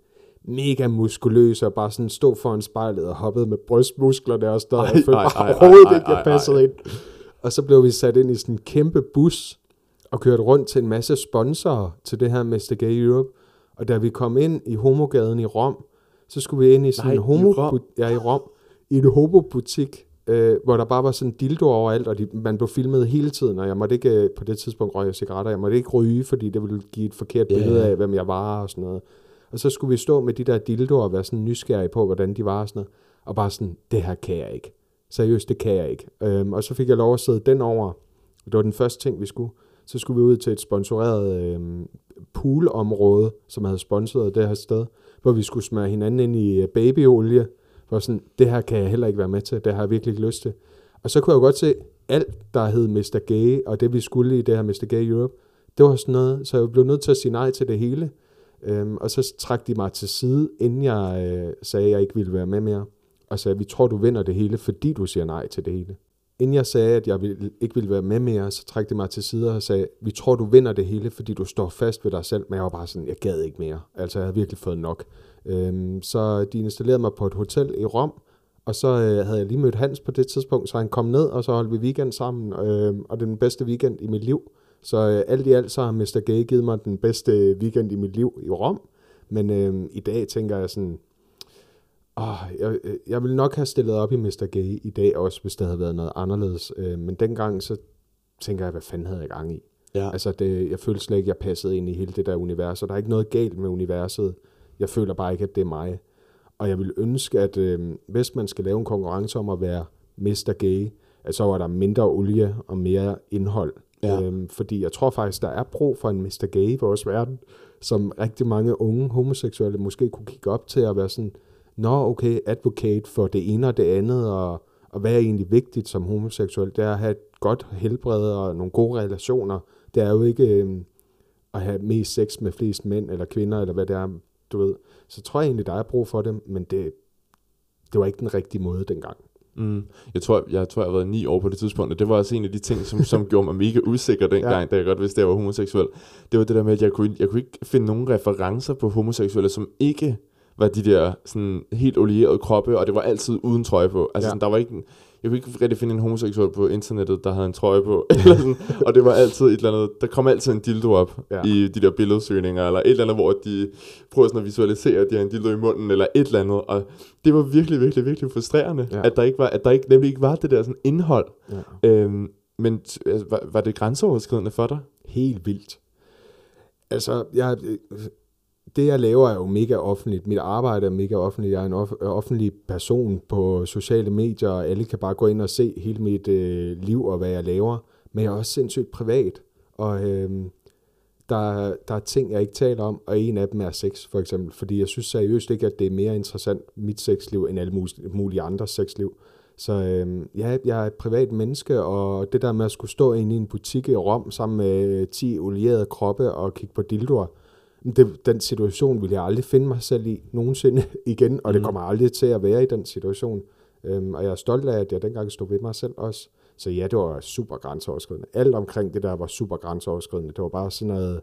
mega muskuløse, og bare sådan stod foran spejlet og hoppede med brystmusklerne og.
Ej,
Jeg følte
ej,
bare
ej, ej,
overhovedet
ej,
ikke, jeg
ej,
passede ind. Og så blev vi sat ind i sådan en kæmpe bus, og kørt rundt til en masse sponsorer til det her Mr. Gay Europe. Og da vi kom ind i homogaden i Rom, så skulle vi ind i sådan
Nej,
en
i
homo
Rom?
ja, i Rom, i en homobutik, øh, hvor der bare var sådan dildo overalt, og de, man blev filmet hele tiden, og jeg måtte ikke, øh, på det tidspunkt røg jeg cigaretter, jeg måtte ikke ryge, fordi det ville give et forkert
Ja,
billede af, hvem jeg var og sådan noget. Og så skulle vi stå med de der dildoer og være sådan nysgerrige på, hvordan de var og sådan noget, og bare sådan, det her kan jeg ikke. Seriøst, det kan jeg ikke. Øhm, og så fik jeg lov at sidde den over. Det var den første ting, vi skulle. Så skulle vi ud til et sponsoreret øhm, poolområde, som havde sponsoreret det her sted, hvor vi skulle smøre hinanden ind i øh, babyolie. Hvor sådan, det her kan jeg heller ikke være med til, det har jeg virkelig ikke lyst til. Og så kunne jeg jo godt se, alt der hed Mr. Gay, og det vi skulle i det her Mr. Gay Europe, det var sådan noget, så jeg blev nødt til at sige nej til det hele. Øhm, og så trak de mig til side, inden jeg øh, sagde, at jeg ikke ville være med mere. Og sagde, vi tror, du vinder det hele, fordi du siger nej til det hele. Inden jeg sagde, at jeg ville, ikke ville være med mere, så trak de mig til side og sagde, vi tror, du vinder det hele, fordi du står fast ved dig selv. Men jeg var bare sådan, jeg gad ikke mere. Altså, jeg havde virkelig fået nok. Øhm, så de installerede mig på et hotel i Rom, og så øh, havde jeg lige mødt Hans på det tidspunkt, så han kom ned, og så holdt vi weekend sammen, øh, og det er den bedste weekend i mit liv. Så øh, alt i alt, så har Mr. Gay givet mig den bedste weekend i mit liv i Rom. Men øh, i dag tænker jeg sådan, åh, jeg, øh, jeg ville nok have stillet op i Mr. Gay i dag også, hvis det havde været noget anderledes. Øh, men dengang, så tænker jeg, hvad fanden havde jeg gang i?
Ja.
Altså, det, jeg følte slet ikke, jeg passede ind i hele det der univers, og der er ikke noget galt med universet. Jeg føler bare ikke, at det er mig. Og jeg vil ønske, at øh, hvis man skal lave en konkurrence om at være Mr. Gay, at så var der mindre olie og mere indhold.
Ja.
Øhm, fordi jeg tror faktisk, der er brug for en Mr. Gay i vores verden, som rigtig mange unge homoseksuelle måske kunne kigge op til at være sådan, nå okay, advocate for det ene og det andet, og, og hvad er egentlig vigtigt som homoseksuel? Det er at have et godt helbred og nogle gode relationer. Det er jo ikke øhm, at have mest sex med flest mænd eller kvinder, eller hvad det er, du ved. Så tror jeg egentlig, der er brug for det, men det, det var ikke den rigtige måde dengang.
Mm. Jeg tror, jeg tror, jeg har været ni år på det tidspunkt, og det var også en af de ting, som, som gjorde mig mega usikker dengang,
Ja.
da jeg godt vidste, at jeg var homoseksuel. Det var det der med, at jeg kunne, jeg kunne ikke finde nogen referencer på homoseksuelle, som ikke var de der sådan helt olierede kroppe, og det var altid uden trøje på. Altså,
Ja.
ja. sådan, der var ikke, en- jeg kunne ikke rigtig finde en homoseksuel på internettet, der havde en trøje på. eller sådan, og det var altid et eller andet, der kom altid en dildo op
Ja.
i de der billedsøgninger, eller et eller andet, hvor de prøver sådan at visualisere, at de har en dildo i munden, eller et eller andet. Og det var virkelig, virkelig, virkelig frustrerende,
Ja.
at der ikke var, at der ikke, nemlig ikke var det der sådan indhold.
Ja.
Øhm, men altså, var, var det grænseoverskridende for dig?
Helt vildt. Altså, jeg, det jeg laver er jo mega offentligt. Mit arbejde er mega offentligt. Jeg er en off- offentlig person på sociale medier, og alle kan bare gå ind og se hele mit øh, liv og hvad jeg laver. Men jeg er også sindssygt privat, og øh, der, der er ting, jeg ikke taler om, og en af dem er sex, for eksempel. Fordi jeg synes seriøst ikke, at det er mere interessant, mit sexliv, end alle mulige andres sexliv. Så øh, ja, jeg er et privat menneske, og det der med at skulle stå inde i en butik i Rom sammen med øh, 10 olierede kroppe og kigge på dildoer, det, den situation vil jeg aldrig finde mig selv i nogensinde igen, og det
Mhm.
kommer aldrig til at være i den situation. Øhm, og jeg er stolt af, at jeg dengang stod ved mig selv også. Så ja, det var super grænseoverskridende. Alt omkring det der var super grænseoverskridende. Det var bare sådan noget...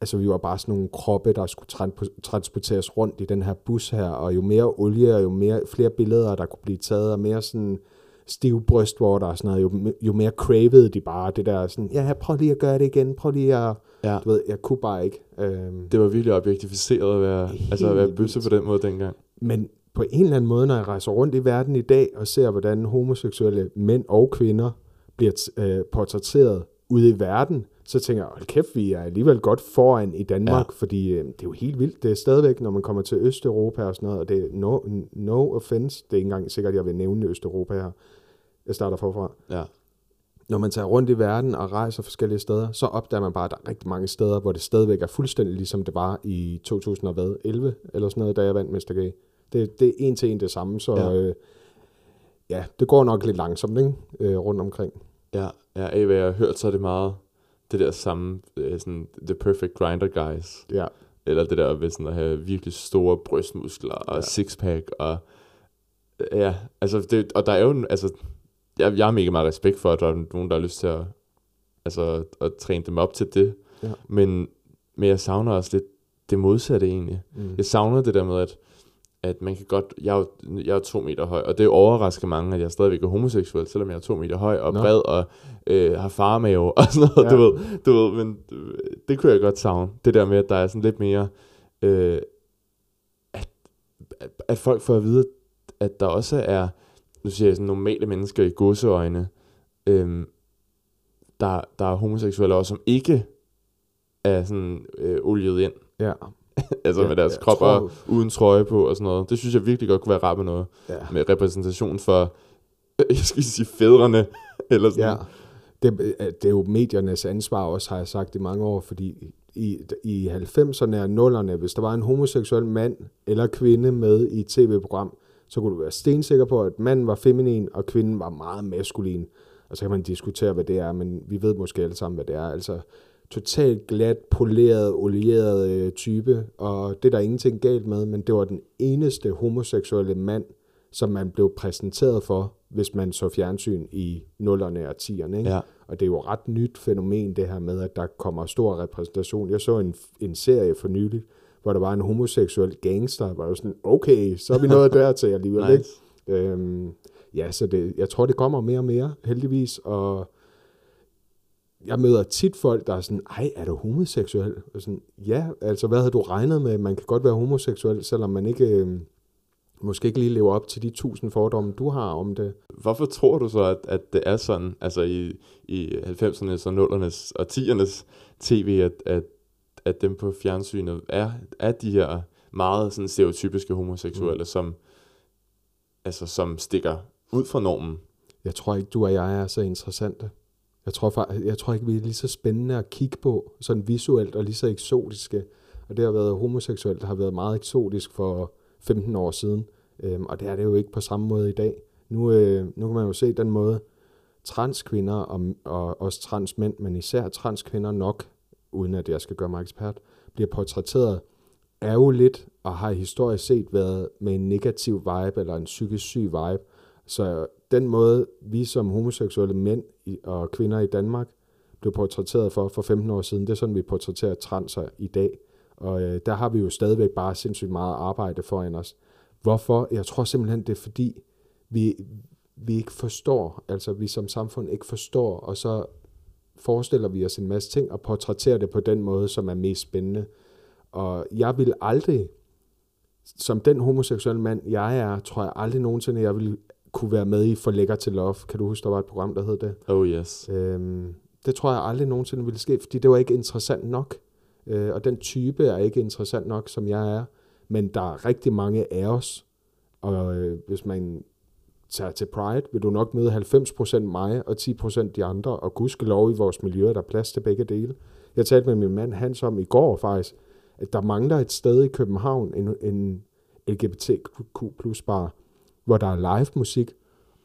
Altså, vi var bare sådan nogle kroppe, der skulle tran- transporteres rundt i den her bus her, og jo mere olie, og jo mere, flere billeder, der kunne blive taget, og mere sådan stiv brystvorter og sådan noget, jo, jo mere cravede de bare det der sådan, ja, prøv lige at gøre det igen, prøv lige at,
Ja.
du ved, jeg kunne bare ikke. Øhm,
Det var virkelig objektificeret at være, altså at være bøsse på den måde dengang.
Men på en eller anden måde, når jeg rejser rundt i verden i dag og ser, hvordan homoseksuelle mænd og kvinder bliver øh, portrætteret ude i verden, så tænker jeg, hold kæft, vi er alligevel godt foran i Danmark, ja. fordi øh, det er jo helt vildt. Det er stadigvæk, når man kommer til Østeuropa og sådan noget, og det er no, no offense, det er ikke engang sikkert, jeg vil nævne Østeuropa her. Jeg starter forfra.
Ja.
Når man tager rundt i verden og rejser forskellige steder, så opdager man bare, at der er rigtig mange steder, hvor det stadigvæk er fuldstændig ligesom det var i 2011 eller sådan noget, da jeg vandt Mr. Gay. Det, det er en til en det samme, så ja, øh, ja det går nok lidt langsomt ikke? Øh, rundt omkring.
Ja, ja, af hvad jeg har hørt, så er det meget det der samme, øh, sådan, the perfect grinder guys.
Ja,
Eller det der ved sådan at have virkelig store brystmuskler og
Ja.
sixpack og ja, altså det, og der er jo altså jeg, jeg har mega meget respekt for, at der er nogen, der har lyst til at, altså, at træne dem op til det.
Ja.
Men, men jeg savner også lidt det modsatte egentlig.
mm.
Jeg savner det der med, at, at man kan godt... Jeg er, jo, jeg er to meter høj, og det overrasker mange, at jeg stadigvæk er homoseksuel, selvom jeg er to meter høj og
Nå.
bred og øh, har farmave og sådan noget,
Ja.
du, ved, du ved. Men øh, det kunne jeg godt savne. Det der med, at der er sådan lidt mere... Øh, at, at, at folk får at vide, at der også er nu siger jeg sådan normale mennesker i godseøjne, øhm, der, der er homoseksuelle også, som ikke er sådan øh, oliet ind.
Ja.
altså
Ja,
med deres
jeg
kropper
tror-
uden trøje på og sådan noget. Det synes jeg virkelig godt kunne være rart med noget.
ja.
Med repræsentation for, jeg skal sige fædrene, eller sådan.
Ja, det, øh, det er jo mediernes ansvar også, har jeg sagt i mange år, fordi i, i 90'erne og 0'erne, hvis der var en homoseksuel mand eller kvinde med i et tv-program, så kunne du være stensikker på, at manden var feminin, og kvinden var meget maskulin. Og så kan man diskutere, hvad det er, men vi ved måske alle sammen, hvad det er. Altså totalt glat, poleret, olieret øh, type, og det er der ingenting galt med, men det var den eneste homoseksuelle mand, som man blev præsenteret for, hvis man så fjernsyn i 0'erne og 10'erne. Ikke?
Ja.
Og det er jo et ret nyt fænomen, det her med, at der kommer stor repræsentation. Jeg så en, en serie for nylig, hvor der var en homoseksuel gangster, var jo sådan, okay, så er vi nået dertil alligevel. Ikke?
Nice.
Øhm, ja, så det, jeg tror, det kommer mere og mere, heldigvis, og jeg møder tit folk, der er sådan, ej, er du homoseksuel? Og sådan, ja, altså, hvad havde du regnet med? Man kan godt være homoseksuel, selvom man ikke, øhm, måske ikke lige lever op til de tusind fordomme, du har om det.
Hvorfor tror du så, at, at det er sådan, altså i, i 90'ernes og 0'ernes og 10'ernes tv, at, at, at dem på fjernsynet er, er de her meget sådan stereotypiske homoseksuelle, mm. som, altså, som stikker ud fra normen?
Jeg tror ikke, du og jeg er så interessante. Jeg tror, jeg tror ikke, vi er lige så spændende at kigge på, sådan visuelt og lige så eksotiske. Og det har været homoseksuelt, har været meget eksotisk for 15 år siden. Øhm, og det er det jo ikke på samme måde i dag. Nu, øh, nu kan man jo se den måde, transkvinder og, og også transmænd, men især transkvinder nok, uden at jeg skal gøre mig ekspert, bliver portrætteret, er jo lidt og har historisk set været med en negativ vibe eller en psykisk syg vibe. Så den måde, vi som homoseksuelle mænd og kvinder i Danmark blev portrætteret for for 15 år siden, det er sådan, vi portrætterer transer i dag. Og øh, der har vi jo stadigvæk bare sindssygt meget arbejde foran os. Hvorfor? Jeg tror simpelthen, det er fordi, vi, vi ikke forstår, altså vi som samfund ikke forstår, og så forestiller vi os en masse ting og portrætterer det på den måde, som er mest spændende. Og jeg vil aldrig, som den homoseksuelle mand, jeg er, tror jeg aldrig nogensinde, jeg vil kunne være med i For Lækker til Love. Kan du huske, der var et program, der hed det?
Oh yes.
Øhm, det tror jeg aldrig nogensinde ville ske, fordi det var ikke interessant nok. Øh, og den type er ikke interessant nok, som jeg er. Men der er rigtig mange af os, og øh, hvis man tager til Pride, vil du nok møde 90% mig og 10% de andre, og gudskelov i vores miljø, er der plads til begge dele. Jeg talte med min mand Hans om i går faktisk, at der mangler et sted i København, en, en LGBTQ plus bar, hvor der er live musik,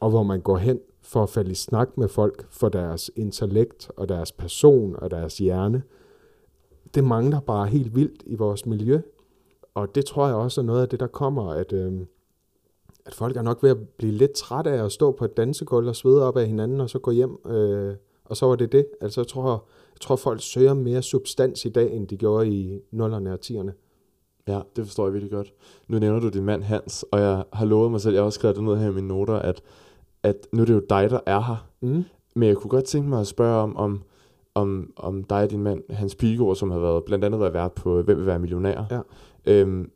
og hvor man går hen for at falde i snak med folk for deres intellekt og deres person og deres hjerne. Det mangler bare helt vildt i vores miljø, og det tror jeg også er noget af det, der kommer, at, øh, at folk er nok ved at blive lidt trætte af at stå på et dansegulv og svede op af hinanden, og så gå hjem, øh, og så var det det. Altså jeg tror, jeg tror, folk søger mere substans i dag, end de gjorde i 0'erne og 10'erne.
Ja, det forstår jeg virkelig godt. Nu nævner du din mand Hans, og jeg har lovet mig selv, jeg har også skrevet det ned her i mine noter, at, at nu er det jo dig, der er her.
Mm.
Men jeg kunne godt tænke mig at spørge om, om, om, om dig og din mand, Hans Pilgaard, som har været, blandt andet været vært på Hvem vil være millionær.
Ja.
Øhm,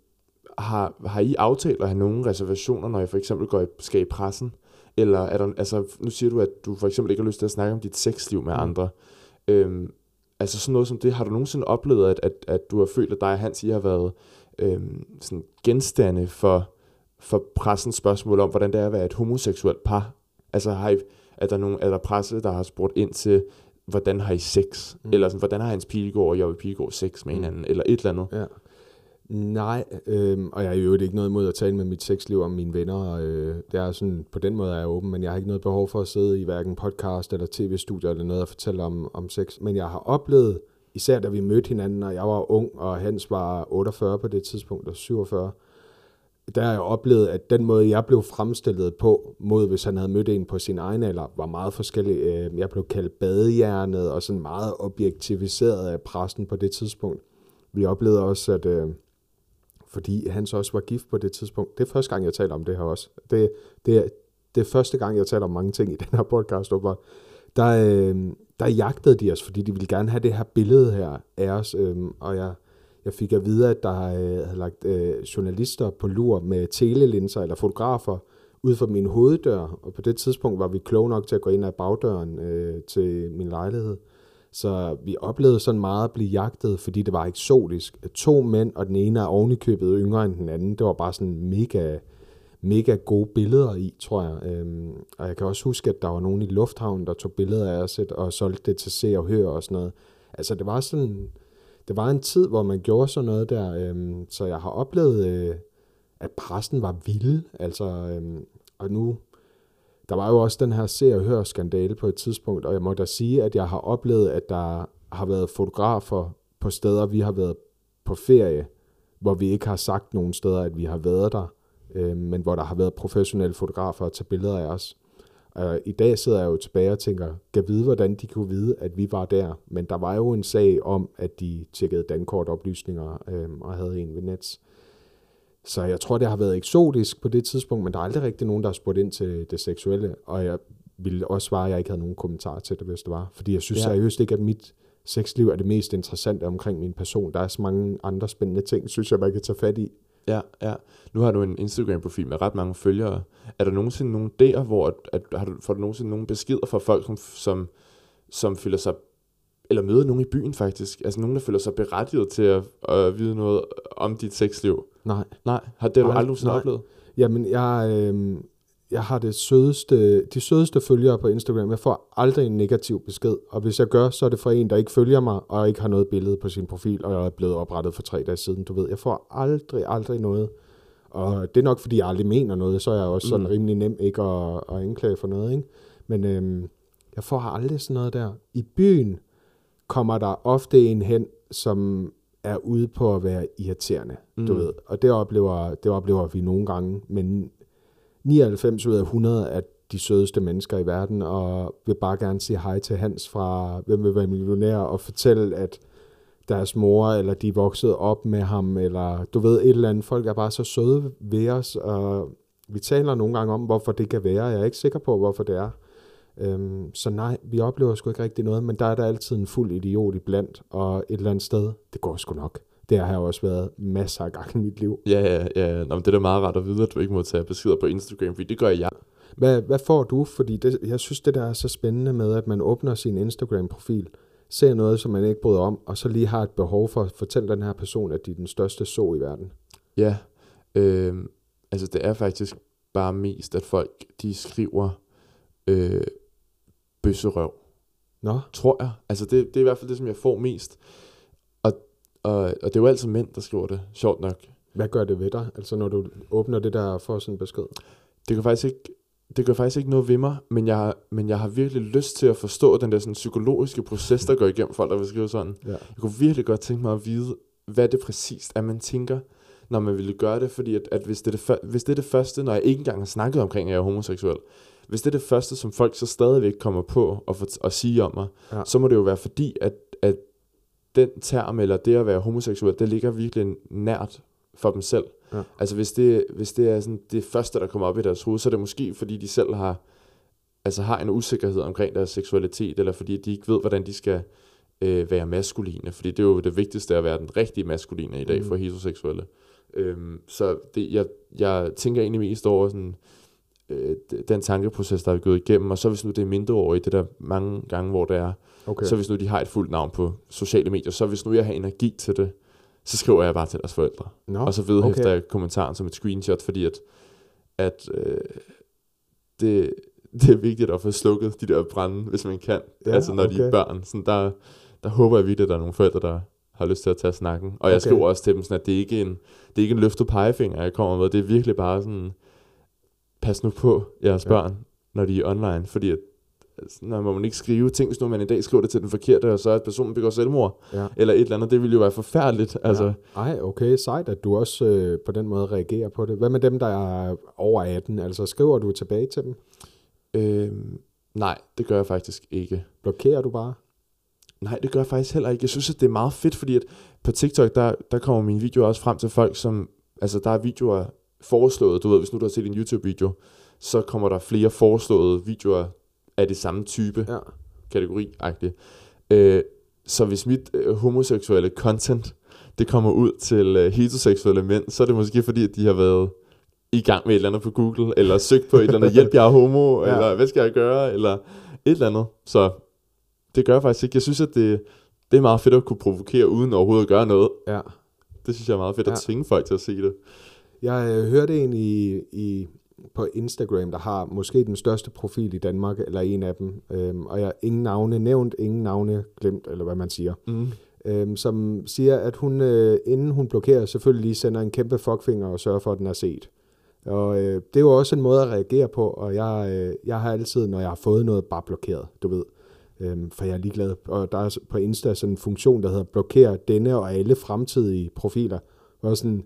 har, har I aftalt at have nogle reservationer, når I for eksempel går i, skal i pressen? Eller er der, altså, nu siger du, at du for eksempel ikke har lyst til at snakke om dit sexliv med
Mm.
andre. Øhm, altså sådan noget som det, har du nogensinde oplevet, at, at, at du har følt, at dig og Hans, I har været øhm, sådan genstande for, for pressens spørgsmål om, hvordan det er at være et homoseksuelt par? Altså har I, er der, nogen, er der presse, der har spurgt ind til, hvordan har I sex?
Mm.
Mm. Eller sådan, hvordan har Hans Pilgaard og Jobbe Pilgaard sex med
Mm.
hinanden? Eller et eller andet?
Ja. Nej, øh, og jeg har jo ikke noget imod at tale med mit sexliv om mine venner. Øh, det er sådan, på den måde er jeg åben, men jeg har ikke noget behov for at sidde i hverken podcast eller tv-studier eller noget at fortælle om, om sex. Men jeg har oplevet, især da vi mødte hinanden, og jeg var ung, og Hans var 48 på det tidspunkt, og 47, der har jeg oplevet, at den måde, jeg blev fremstillet på, mod hvis han havde mødt en på sin egen alder, var meget forskellig. Øhm, jeg blev kaldt badehjernet, og sådan meget objektiviseret af pressen på det tidspunkt. Vi oplevede også, at øh, fordi han så også var gift på det tidspunkt, det er første gang, jeg taler om det her også. Det, det, er, det er første gang, jeg taler om mange ting i den her podcast, åbenbart. der, øh, der jagtede de os, fordi de ville gerne have det her billede her af os, øh, og jeg, jeg fik at vide, at der øh, havde lagt øh, journalister på lur med telelinser eller fotografer ud for min hoveddør, og på det tidspunkt var vi kloge nok til at gå ind ad bagdøren øh, til min lejlighed. Så vi oplevede sådan meget at blive jagtet, fordi det var eksotisk. To mænd, og den ene er ovenikøbet yngre end den anden. Det var bare sådan mega, mega gode billeder i, tror jeg. Øhm, og jeg kan også huske, at der var nogen i lufthavnen, der tog billeder af os og solgte det til se og høre og sådan noget. Altså det var sådan, det var en tid, hvor man gjorde sådan noget der. Øhm, så jeg har oplevet, øh, at pressen var vild. Altså, øhm, og nu, der var jo også den her se og hør skandale på et tidspunkt, og jeg må da sige, at jeg har oplevet, at der har været fotografer på steder, vi har været på ferie, hvor vi ikke har sagt nogen steder, at vi har været der, øh, men hvor der har været professionelle fotografer at tage billeder af os. Og I dag sidder jeg jo tilbage og tænker, kan vide, hvordan de kunne vide, at vi var der. Men der var jo en sag om, at de tjekkede dankortoplysninger øh, og havde en ved Nets. Så jeg tror, det har været eksotisk på det tidspunkt, men der er aldrig rigtig nogen, der har spurgt ind til det seksuelle. Og jeg ville også svare, at jeg ikke havde nogen kommentar til det, hvis det var. Fordi jeg synes ja. seriøst ikke, at mit sexliv er det mest interessante omkring min person. Der er så mange andre spændende ting, synes jeg, man kan tage fat i.
Ja, ja. Nu har du en Instagram-profil med ret mange følgere. Er der nogensinde nogen der, hvor at, at, har du, får du nogensinde nogle beskeder fra folk, som, som, som føler sig eller møder nogen i byen faktisk. Altså nogen, der føler sig berettiget til at, at vide noget om dit sexliv.
Nej.
Nej, har det du aldrig nogensinde oplevet?
Jamen, jeg, øh, jeg har det sødeste, de sødeste følgere på Instagram. Jeg får aldrig en negativ besked, og hvis jeg gør, så er det fra en, der ikke følger mig, og ikke har noget billede på sin profil, og jeg er blevet oprettet for tre dage siden, du ved. Jeg får aldrig, aldrig noget. Og det er nok, fordi jeg aldrig mener noget, så er jeg også sådan mm. rimelig nem ikke at, at anklage for noget, ikke? Men øhm, jeg får aldrig sådan noget der. I byen kommer der ofte en hen, som er ude på at være irriterende, mm. du ved. Og det oplever, det oplever vi nogle gange, men 99 ud af 100 er de sødeste mennesker i verden, og vil bare gerne sige hej til Hans fra Hvem vil være millionær, og fortælle, at deres mor, eller de voksede op med ham, eller du ved, et eller andet. Folk er bare så søde ved os, og vi taler nogle gange om, hvorfor det kan være. Jeg er ikke sikker på, hvorfor det er. Øhm, så nej, vi oplever sgu ikke rigtig noget, men der er der altid en fuld idiot i blandt, og et eller andet sted, det går sgu nok. Det har også været masser af gange i mit liv.
Ja, ja, ja. Nå, men det er da meget rart at vide, at du ikke må tage beskeder på Instagram, fordi det gør jeg.
Hvad, hvad får du? Fordi det, jeg synes, det der er så spændende med, at man åbner sin Instagram-profil, ser noget, som man ikke bryder om, og så lige har et behov for at fortælle den her person, at de er den største så i verden.
Ja, øh, altså det er faktisk bare mest, at folk de skriver øh, bøsserøv.
Nå.
Tror jeg. Altså det, det er i hvert fald det, som jeg får mest. Og, og, og det er jo altid mænd, der skriver det, sjovt nok.
Hvad gør det ved dig, altså når du åbner det der for sådan en besked?
Det kan faktisk ikke, det gør faktisk ikke noget ved mig, men jeg, men jeg har virkelig lyst til at forstå den der sådan psykologiske proces, der går igennem folk, der vil skrive sådan.
Ja. Jeg
kunne virkelig godt tænke mig at vide, hvad det præcist er, man tænker, når man ville gøre det, fordi at, at hvis, det er det, hvis det er det første, når jeg ikke engang har snakket omkring, at jeg er homoseksuel, hvis det er det første, som folk så stadigvæk kommer på at, for, at sige om mig, ja. så må det jo være fordi, at, at den term, eller det at være homoseksuel, det ligger virkelig nært for dem selv. Ja. Altså hvis det, hvis det er sådan det første, der kommer op i deres hoved, så er det måske fordi, de selv har, altså har en usikkerhed omkring deres seksualitet, eller fordi de ikke ved, hvordan de skal øh, være maskuline. Fordi det er jo det vigtigste at være den rigtige maskuline i dag mm. for heteroseksuelle. Øhm, så det, jeg, jeg tænker egentlig mest over sådan, øh, den tankeproces, der er gået igennem, og så hvis nu det er mindreårige, det der mange gange, hvor det er, okay. så hvis nu de har et fuldt navn på sociale medier, så hvis nu jeg har energi til det, så skriver jeg bare til deres forældre.
No,
og så vedhæfter okay. jeg kommentaren som et screenshot, fordi at, at øh, det, det er vigtigt at få slukket de der brænde, hvis man kan. Ja, altså når okay. de er børn. Sådan der, der håber jeg virkelig, at der er nogle forældre, der har lyst til at tage snakken. Og okay. jeg skriver også til dem, sådan, at det er ikke en, det er ikke en løftet pegefinger, jeg kommer med. Det er virkelig bare sådan, pas nu på jeres ja. børn, når de er online, fordi at, altså, når man ikke skrive ting, hvis nu man i dag skriver det til den forkerte, og så er at personen begår selvmord, ja. eller et eller andet, det ville jo være forfærdeligt. Ja. Altså.
Ej, okay, sejt, at du også øh, på den måde reagerer på det. Hvad med dem, der er over 18? Altså, skriver du tilbage til dem?
Øh, nej, det gør jeg faktisk ikke.
Blokerer du bare?
Nej, det gør jeg faktisk heller ikke. Jeg synes, at det er meget fedt, fordi at på TikTok, der, der kommer mine videoer også frem til folk, som... Altså, der er videoer foreslået, du ved, hvis nu du har set en YouTube-video, så kommer der flere foreslåede videoer af det samme type
ja.
kategori -agtigt. Øh, så hvis mit øh, homoseksuelle content, det kommer ud til øh, heteroseksuelle mænd, så er det måske fordi, at de har været i gang med et eller andet på Google, eller søgt på et eller andet, hjælp, jeg er homo, ja. eller hvad skal jeg gøre, eller et eller andet. Så det gør jeg faktisk ikke. Jeg synes, at det, det er meget fedt at kunne provokere, uden overhovedet at gøre noget.
Ja.
Det synes jeg er meget fedt ja. at tvinge folk til at se det.
Jeg øh, hørte en i, i, på Instagram, der har måske den største profil i Danmark, eller en af dem, øhm, og jeg ingen navne nævnt, ingen navne glemt, eller hvad man siger,
mm.
øhm, som siger, at hun, øh, inden hun blokerer, selvfølgelig lige sender en kæmpe fuckfinger og sørger for, at den er set. Og øh, det er jo også en måde at reagere på, og jeg, øh, jeg har altid, når jeg har fået noget, bare blokeret, du ved. Øhm, for jeg er ligeglad. Og der er på Insta sådan en funktion, der hedder blokere denne og alle fremtidige profiler. Og sådan,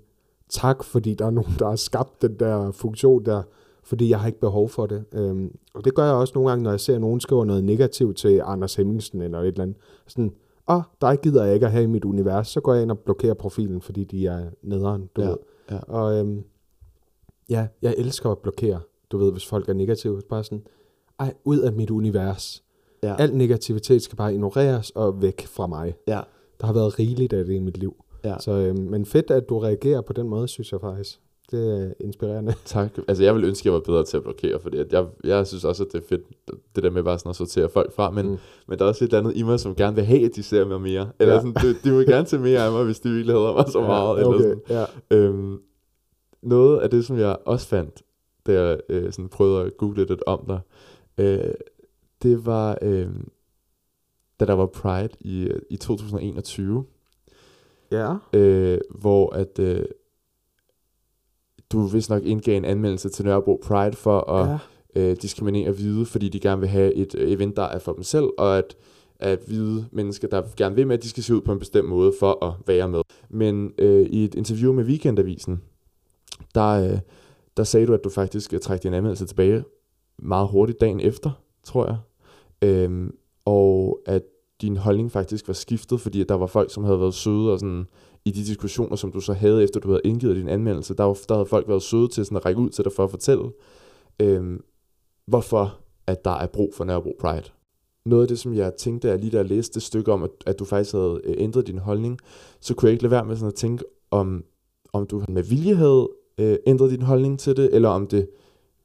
tak, fordi der er nogen, der har skabt den der funktion der, fordi jeg har ikke behov for det. Øhm, og det gør jeg også nogle gange, når jeg ser, nogen skriver noget negativt til Anders Hemmingsen eller et eller andet. Sådan, åh, oh, der gider jeg ikke at have i mit univers, så går jeg ind og blokerer profilen, fordi de er nederen, du
ja,
ved.
Ja.
Og øhm, ja, jeg elsker at blokere, du ved, hvis folk er negative. Bare sådan, ej, ud af mit univers.
Ja.
Al negativitet skal bare ignoreres og væk fra mig.
Ja.
Der har været rigeligt af det i mit liv.
Ja.
Så, øhm, men fedt, at du reagerer på den måde, synes jeg faktisk. Det er inspirerende.
Tak. Altså, jeg vil ønske, at jeg var bedre til at blokere, fordi at jeg, jeg synes også, at det er fedt, det der med bare sådan at sortere folk fra, men, mm. men der er også et eller andet i mig, som gerne vil have, at de ser mig mere. Eller ja. sådan, de, de vil gerne se mere af mig, hvis de virkelig hader mig så
ja,
meget.
Okay,
eller sådan.
Ja.
Øhm, noget af det, som jeg også fandt, da jeg øh, sådan prøvede at google lidt om dig, øh, det var, øh, da der var Pride i, i 2021,
Ja.
øh, hvor at øh, du vist nok indgav en anmeldelse til Nørrebro Pride for at
ja.
øh, diskriminere hvide, fordi de gerne vil have et øh, event, der er for dem selv, og at, at hvide mennesker, der gerne vil med, at de skal se ud på en bestemt måde for at være med. Men øh, i et interview med Weekendavisen, der, øh, der sagde du, at du faktisk trak din anmeldelse tilbage meget hurtigt dagen efter, tror jeg. Øhm, og at din holdning faktisk var skiftet, fordi at der var folk, som havde været søde og sådan, i de diskussioner, som du så havde, efter du havde indgivet din anmeldelse, der, var, der havde folk været søde til sådan at række ud til dig for at fortælle, øh, hvorfor at der er brug for Nørrebro Pride. Noget af det, som jeg tænkte, er lige da jeg læste det stykke om, at, at du faktisk havde øh, ændret din holdning, så kunne jeg ikke lade være med sådan at tænke, om, om du med vilje havde øh, ændret din holdning til det, eller om det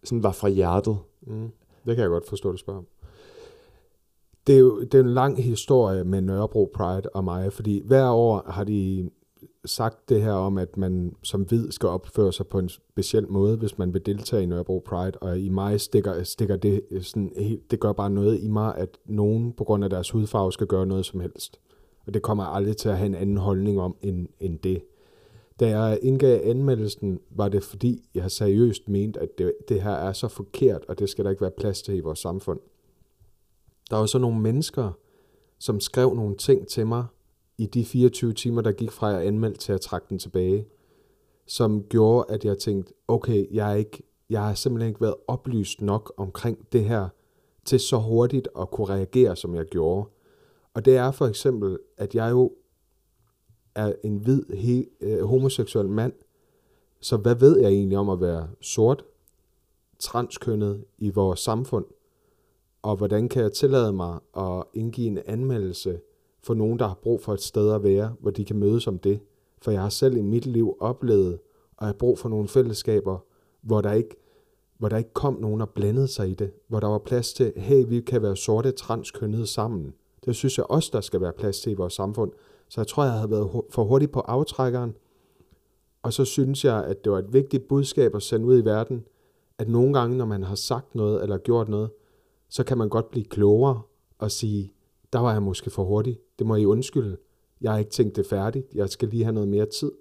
sådan var fra hjertet.
Mm. Det kan jeg godt forstå, du spørger om. Det er jo det er en lang historie med Nørrebro Pride og mig, fordi hver år har de sagt det her om, at man som hvid skal opføre sig på en speciel måde, hvis man vil deltage i Nørrebro Pride, og i mig stikker, stikker det sådan helt, det gør bare noget i mig, at nogen på grund af deres hudfarve skal gøre noget som helst. Og det kommer aldrig til at have en anden holdning om end, end det. Da jeg indgav anmeldelsen, var det fordi, jeg har seriøst ment, at det, det her er så forkert, og det skal der ikke være plads til i vores samfund. Der var så nogle mennesker, som skrev nogle ting til mig i de 24 timer, der gik fra jeg anmeldte til at trække den tilbage, som gjorde, at jeg tænkte, okay, jeg, er ikke, jeg har simpelthen ikke været oplyst nok omkring det her, til så hurtigt at kunne reagere, som jeg gjorde. Og det er for eksempel, at jeg jo er en hvid, he, øh, homoseksuel mand, så hvad ved jeg egentlig om at være sort, transkønnet i vores samfund? Og hvordan kan jeg tillade mig at indgive en anmeldelse for nogen, der har brug for et sted at være, hvor de kan mødes om det? For jeg har selv i mit liv oplevet at jeg brug for nogle fællesskaber, hvor der ikke, hvor der ikke kom nogen og blandede sig i det. Hvor der var plads til, hey, vi kan være sorte transkønnede sammen. Det synes jeg også, der skal være plads til i vores samfund. Så jeg tror, jeg havde været for hurtig på aftrækkeren. Og så synes jeg, at det var et vigtigt budskab at sende ud i verden, at nogle gange, når man har sagt noget eller gjort noget, så kan man godt blive klogere og sige, der var jeg måske for hurtig. Det må I undskylde. Jeg har ikke tænkt det færdigt. Jeg skal lige have noget mere tid.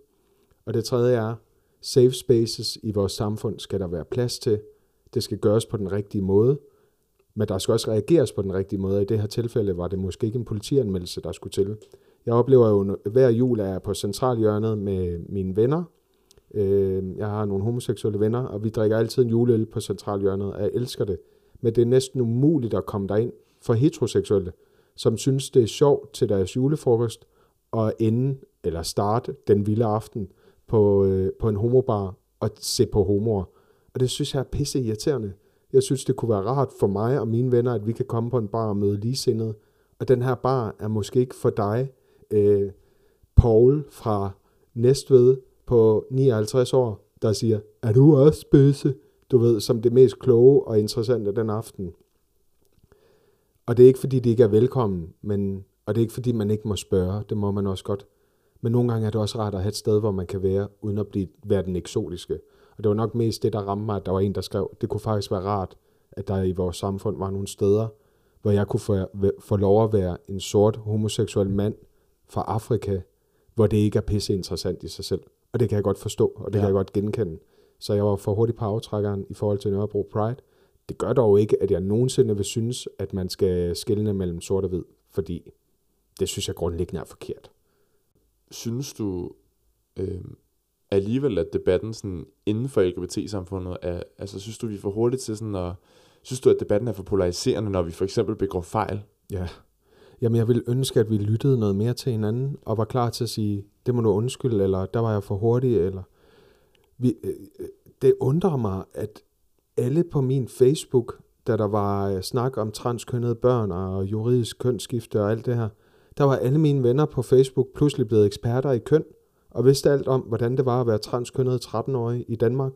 Og det tredje er, safe spaces i vores samfund skal der være plads til. Det skal gøres på den rigtige måde. Men der skal også reageres på den rigtige måde. I det her tilfælde var det måske ikke en politianmeldelse, der skulle til. Jeg oplever jo hver jul, er jeg på centralhjørnet med mine venner. Øh, jeg har nogle homoseksuelle venner, og vi drikker altid en juleøl på centralhjørnet, og jeg elsker det. Men det er næsten umuligt at komme derind for heteroseksuelle, som synes, det er sjovt til deres julefrokost, og ende eller starte den vilde aften på, øh, på en homobar og se på homoer. Og det synes jeg er pisse irriterende. Jeg synes, det kunne være rart for mig og mine venner, at vi kan komme på en bar og møde ligesindede. Og den her bar er måske ikke for dig, øh, Paul fra Næstved på 59 år, der siger, er du også bøsse? Du ved, som det mest kloge og interessante den aften. Og det er ikke, fordi de ikke er velkommen, men, og det er ikke, fordi man ikke må spørge, det må man også godt. Men nogle gange er det også rart at have et sted, hvor man kan være, uden at blive, være den eksotiske. Og det var nok mest det, der ramte mig, at der var en, der skrev, det kunne faktisk være rart, at der i vores samfund var nogle steder, hvor jeg kunne få, få lov at være en sort homoseksuel mand fra Afrika, hvor det ikke er pisse interessant i sig selv. Og det kan jeg godt forstå, og det ja. kan jeg godt genkende. Så jeg var for hurtigt på aftrækkeren i forhold til Nørrebro Pride. Det gør dog ikke, at jeg nogensinde vil synes, at man skal skille mellem sort og hvid, fordi det synes jeg grundlæggende er forkert.
Synes du øh, alligevel, at debatten sådan, inden for LGBT-samfundet er, altså synes du, vi er for hurtigt til sådan at, synes du, at debatten er for polariserende, når vi for eksempel begår fejl?
Ja, Jamen, jeg ville ønske, at vi lyttede noget mere til hinanden, og var klar til at sige, det må du undskylde, eller der var jeg for hurtig, eller... Vi, øh, øh, det undrer mig, at alle på min Facebook, da der var øh, snak om transkønnede børn og juridisk kønsskifte og alt det her, der var alle mine venner på Facebook pludselig blevet eksperter i køn, og vidste alt om, hvordan det var at være transkønnet 13-årig i Danmark.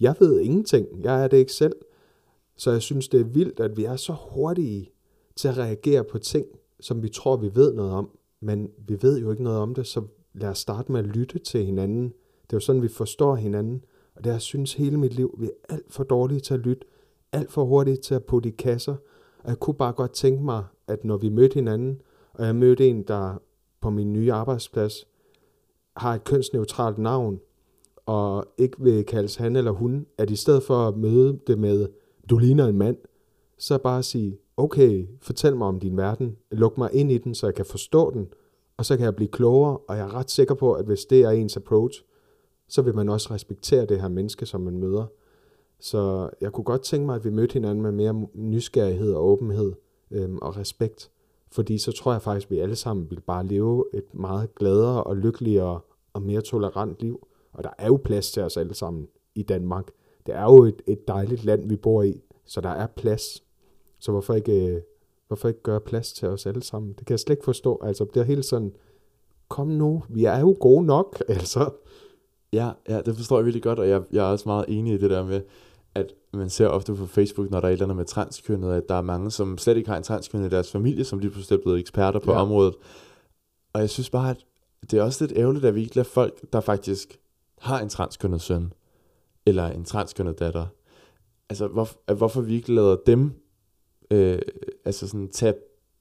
Jeg ved ingenting. Jeg er det ikke selv. Så jeg synes, det er vildt, at vi er så hurtige til at reagere på ting, som vi tror, vi ved noget om, men vi ved jo ikke noget om det, så lad os starte med at lytte til hinanden. Det er jo sådan, vi forstår hinanden, og det har jeg synes hele mit liv, vi er alt for dårlige til at lytte, alt for hurtige til at putte i kasser, og jeg kunne bare godt tænke mig, at når vi mødte hinanden, og jeg mødte en, der på min nye arbejdsplads har et kønsneutralt navn, og ikke vil kaldes han eller hun, at i stedet for at møde det med, du ligner en mand, så bare sige, okay, fortæl mig om din verden, luk mig ind i den, så jeg kan forstå den, og så kan jeg blive klogere, og jeg er ret sikker på, at hvis det er ens approach, så vil man også respektere det her menneske, som man møder. Så jeg kunne godt tænke mig, at vi mødte hinanden med mere nysgerrighed og åbenhed øhm, og respekt, fordi så tror jeg faktisk, at vi alle sammen vil bare leve et meget gladere og lykkeligere og mere tolerant liv. Og der er jo plads til os alle sammen i Danmark. Det er jo et, et dejligt land, vi bor i, så der er plads så hvorfor ikke, øh, hvorfor ikke gøre plads til os alle sammen? Det kan jeg slet ikke forstå. Altså, det er helt sådan, kom nu, vi er jo gode nok, altså.
Ja, ja, det forstår jeg virkelig godt, og jeg, jeg er også meget enig i det der med, at man ser ofte på Facebook, når der er et eller andet med transkønnet, at der er mange, som slet ikke har en transkønnet i deres familie, som lige pludselig er blevet eksperter på ja. området. Og jeg synes bare, at det er også lidt ærgerligt, at vi ikke lader folk, der faktisk har en transkønnet søn, eller en transkønnet datter, altså hvor, hvorfor vi ikke lader dem øh, altså sådan tage,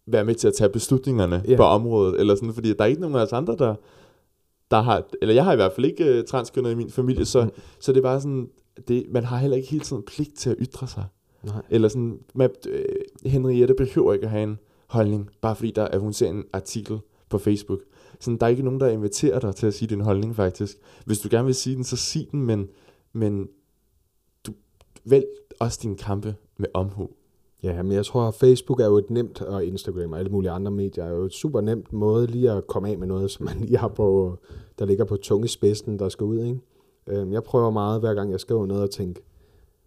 være med til at tage beslutningerne yeah. på området, eller sådan, fordi der er ikke nogen af os andre, der, der har, eller jeg har i hvert fald ikke uh, transkønnet i min familie, så, mm. så det er bare sådan, det, man har heller ikke hele tiden pligt til at ytre sig. Nej. Eller sådan, med, øh, Henriette behøver ikke at have en holdning, bare fordi der er, hun ser en artikel på Facebook. Sådan, der er ikke nogen, der inviterer dig til at sige din holdning faktisk. Hvis du gerne vil sige den, så sig den, men, men du vælg også din kampe med omhu.
Ja, men jeg tror, at Facebook er jo et nemt, og Instagram og alle mulige andre medier, er jo et super nemt måde lige at komme af med noget, som man lige har på, der ligger på tungespidsen, der skal ud. Ikke? Øhm, jeg prøver meget, hver gang jeg skriver noget, at tænke,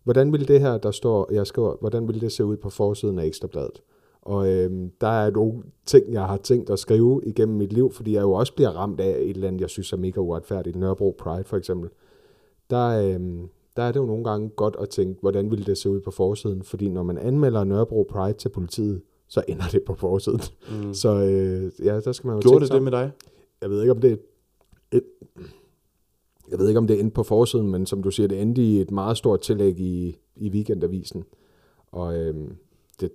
hvordan vil det her, der står, jeg skriver, hvordan vil det se ud på forsiden af Ekstrabladet? Og øhm, der er nogle ting, jeg har tænkt at skrive igennem mit liv, fordi jeg jo også bliver ramt af et eller andet, jeg synes er mega uretfærdigt. Nørrebro Pride for eksempel. Der, øhm, der er det jo nogle gange godt at tænke, hvordan ville det se ud på forsiden? Fordi når man anmelder Nørrebro Pride til politiet, så ender det på forsiden. Mm. Så øh, ja, der skal man jo
Gjorde det det med dig?
Jeg ved ikke, om det er et, jeg ved ikke, om det endte på forsiden, men som du siger, det endte i et meget stort tillæg i, i weekendavisen. Og øhm, det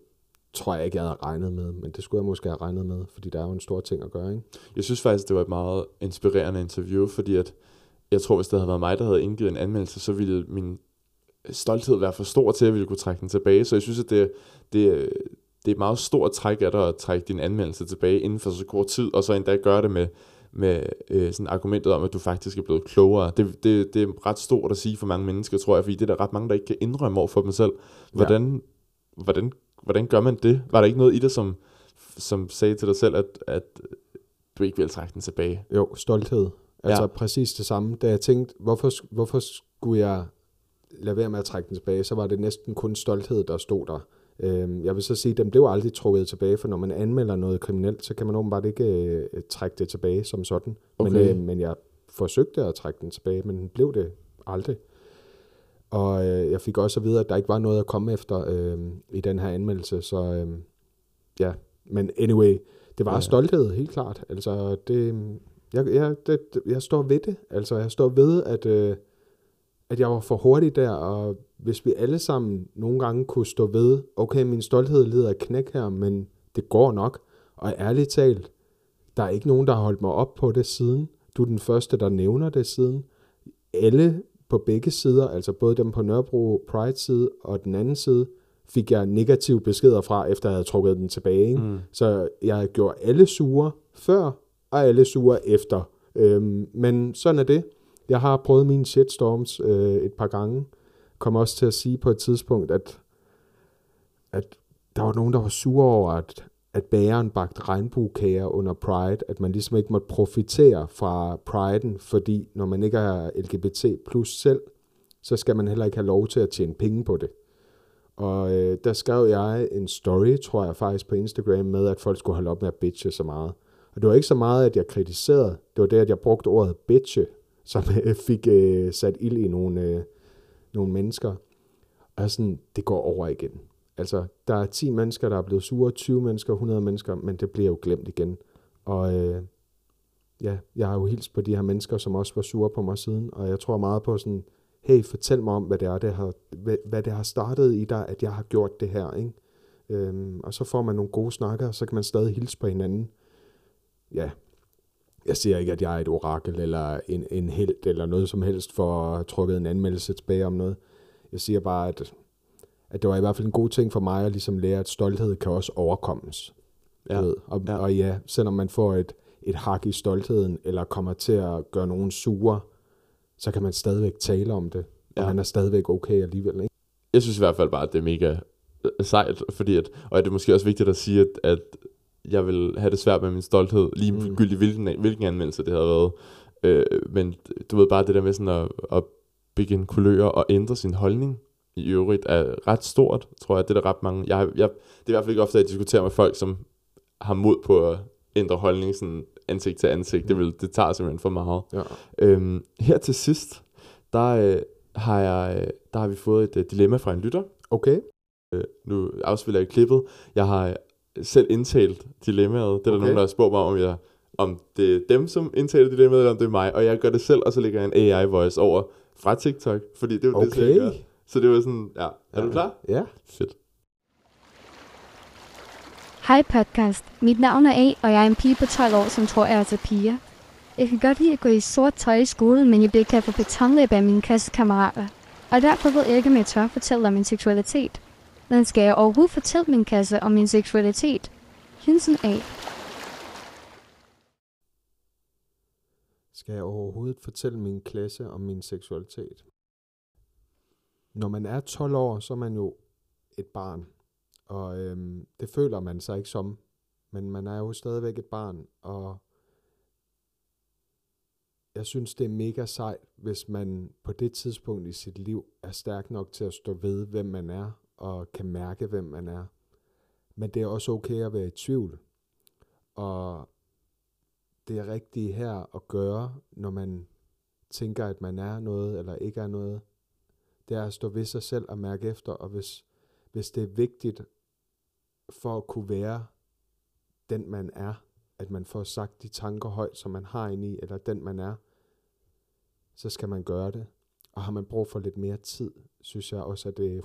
tror jeg ikke, jeg havde regnet med, men det skulle jeg måske have regnet med, fordi der er jo en stor ting at gøre. Ikke?
Jeg synes faktisk, det var et meget inspirerende interview, fordi at jeg tror, hvis det havde været mig, der havde indgivet en anmeldelse, så ville min stolthed være for stor til, at jeg ville kunne trække den tilbage. Så jeg synes, at det, det, det er et meget stort træk af dig at trække din anmeldelse tilbage inden for så kort tid, og så endda gøre det med, med øh, sådan argumentet om, at du faktisk er blevet klogere. Det, det, det er ret stort at sige for mange mennesker, tror jeg, fordi det er der ret mange, der ikke kan indrømme over for dem selv. Hvordan, ja. hvordan, hvordan gør man det? Var der ikke noget i det, som, som sagde til dig selv, at, at du ikke ville trække den tilbage?
Jo, stolthed. Altså ja. præcis det samme. Da jeg tænkte, hvorfor, hvorfor skulle jeg lade være med at trække den tilbage, så var det næsten kun stolthed, der stod der. Øhm, jeg vil så sige, at den blev aldrig trukket tilbage, for når man anmelder noget kriminelt, så kan man åbenbart ikke øh, trække det tilbage som sådan. Okay. Men, øh, men jeg forsøgte at trække den tilbage, men den blev det Aldrig. Og øh, jeg fik også at vide, at der ikke var noget at komme efter øh, i den her anmeldelse, så øh, ja. Men anyway, det var ja. stolthed, helt klart. Altså, det, jeg, jeg, det, jeg står ved det. Altså, jeg står ved, at, øh, at jeg var for hurtig der, og hvis vi alle sammen nogle gange kunne stå ved, okay, min stolthed lider af knæk her, men det går nok. Og ærligt talt, der er ikke nogen, der har holdt mig op på det siden. Du er den første, der nævner det siden. Alle på begge sider, altså både dem på Nørrebro Pride side og den anden side, fik jeg negative beskeder fra, efter jeg havde trukket den tilbage. Ikke? Mm. Så jeg gjorde alle sure før, og alle suger efter. Øhm, men sådan er det. Jeg har prøvet mine shitstorms øh, et par gange. Kom også til at sige på et tidspunkt, at, at der var nogen, der var sure over, at, at bæren bagte regnbuekager under Pride, at man ligesom ikke måtte profitere fra Pride'en, fordi når man ikke er LGBT plus selv, så skal man heller ikke have lov til at tjene penge på det. Og øh, der skrev jeg en story, tror jeg faktisk, på Instagram med, at folk skulle holde op med at bitche så meget. Og det var ikke så meget, at jeg kritiserede, det var det, at jeg brugte ordet bitche, som fik øh, sat ild i nogle, øh, nogle mennesker. Og sådan, det går over igen. Altså, der er 10 mennesker, der er blevet sure, 20 mennesker, 100 mennesker, men det bliver jo glemt igen. Og øh, ja, jeg har jo hilst på de her mennesker, som også var sure på mig siden, og jeg tror meget på sådan, hey, fortæl mig om, hvad det er, det har, hvad, hvad det har startet i dig, at jeg har gjort det her, ikke? Øhm, og så får man nogle gode snakker, og så kan man stadig hilse på hinanden. Ja, jeg siger ikke, at jeg er et orakel, eller en, en held, eller noget som helst, for at trukket en anmeldelse tilbage om noget. Jeg siger bare, at, at det var i hvert fald en god ting for mig at ligesom lære, at stolthed kan også overkommes. Ja. Ved. Og, ja. og ja, selvom man får et, et hak i stoltheden, eller kommer til at gøre nogen sure, så kan man stadigvæk tale om det, ja. og man er stadigvæk okay alligevel. Ikke?
Jeg synes i hvert fald bare, at det er mega sejt, fordi at, og er det måske også vigtigt at sige, at, at jeg vil have det svært med min stolthed, lige mm. gyldigt hvilken, hvilken anmeldelse det havde været. Øh, men du ved bare det der med sådan at, at begynde kulør og ændre sin holdning i øvrigt er ret stort, tror jeg. Det er der ret mange. Jeg, jeg, det er i hvert fald ikke ofte, at jeg diskuterer med folk, som har mod på at ændre holdning sådan ansigt til ansigt. Det, vil, det tager simpelthen for meget. Ja. Øhm, her til sidst, der, øh, har jeg, øh, der har vi fået et uh, dilemma fra en lytter.
Okay.
Øh, nu afspiller jeg klippet. Jeg har selv indtalt dilemmaet. Det er der okay. nogen, der har spurgt mig om, jeg, om det er dem, som indtaler dilemmaet, eller om det er mig. Og jeg gør det selv, og så lægger jeg en AI-voice over fra TikTok, fordi det er jo okay. det, jeg gør. Så det var sådan, ja. Er ja. du klar?
Ja.
Fedt.
Hej podcast. Mit navn er A, og jeg er en pige på 12 år, som tror, jeg er til piger. Jeg kan godt lide at gå i sort tøj i skolen, men jeg bliver kaldt for betonlæb af mine klassekammerater. Og derfor ved jeg ikke, om jeg tør fortælle om min seksualitet. Hvordan skal jeg overhovedet fortælle min klasse om min seksualitet? Hinsen A.
Skal jeg overhovedet fortælle min klasse om min seksualitet? Når man er 12 år, så er man jo et barn. Og øhm, det føler man sig ikke som. Men man er jo stadigvæk et barn, og jeg synes, det er mega sejt, hvis man på det tidspunkt i sit liv er stærk nok til at stå ved, hvem man er, og kan mærke, hvem man er. Men det er også okay at være i tvivl. Og det er rigtigt her at gøre, når man tænker, at man er noget eller ikke er noget. Det er at stå ved sig selv og mærke efter, og hvis, hvis det er vigtigt for at kunne være den, man er, at man får sagt de tanker højt, som man har inde i, eller den, man er, så skal man gøre det. Og har man brug for lidt mere tid, synes jeg også, at det er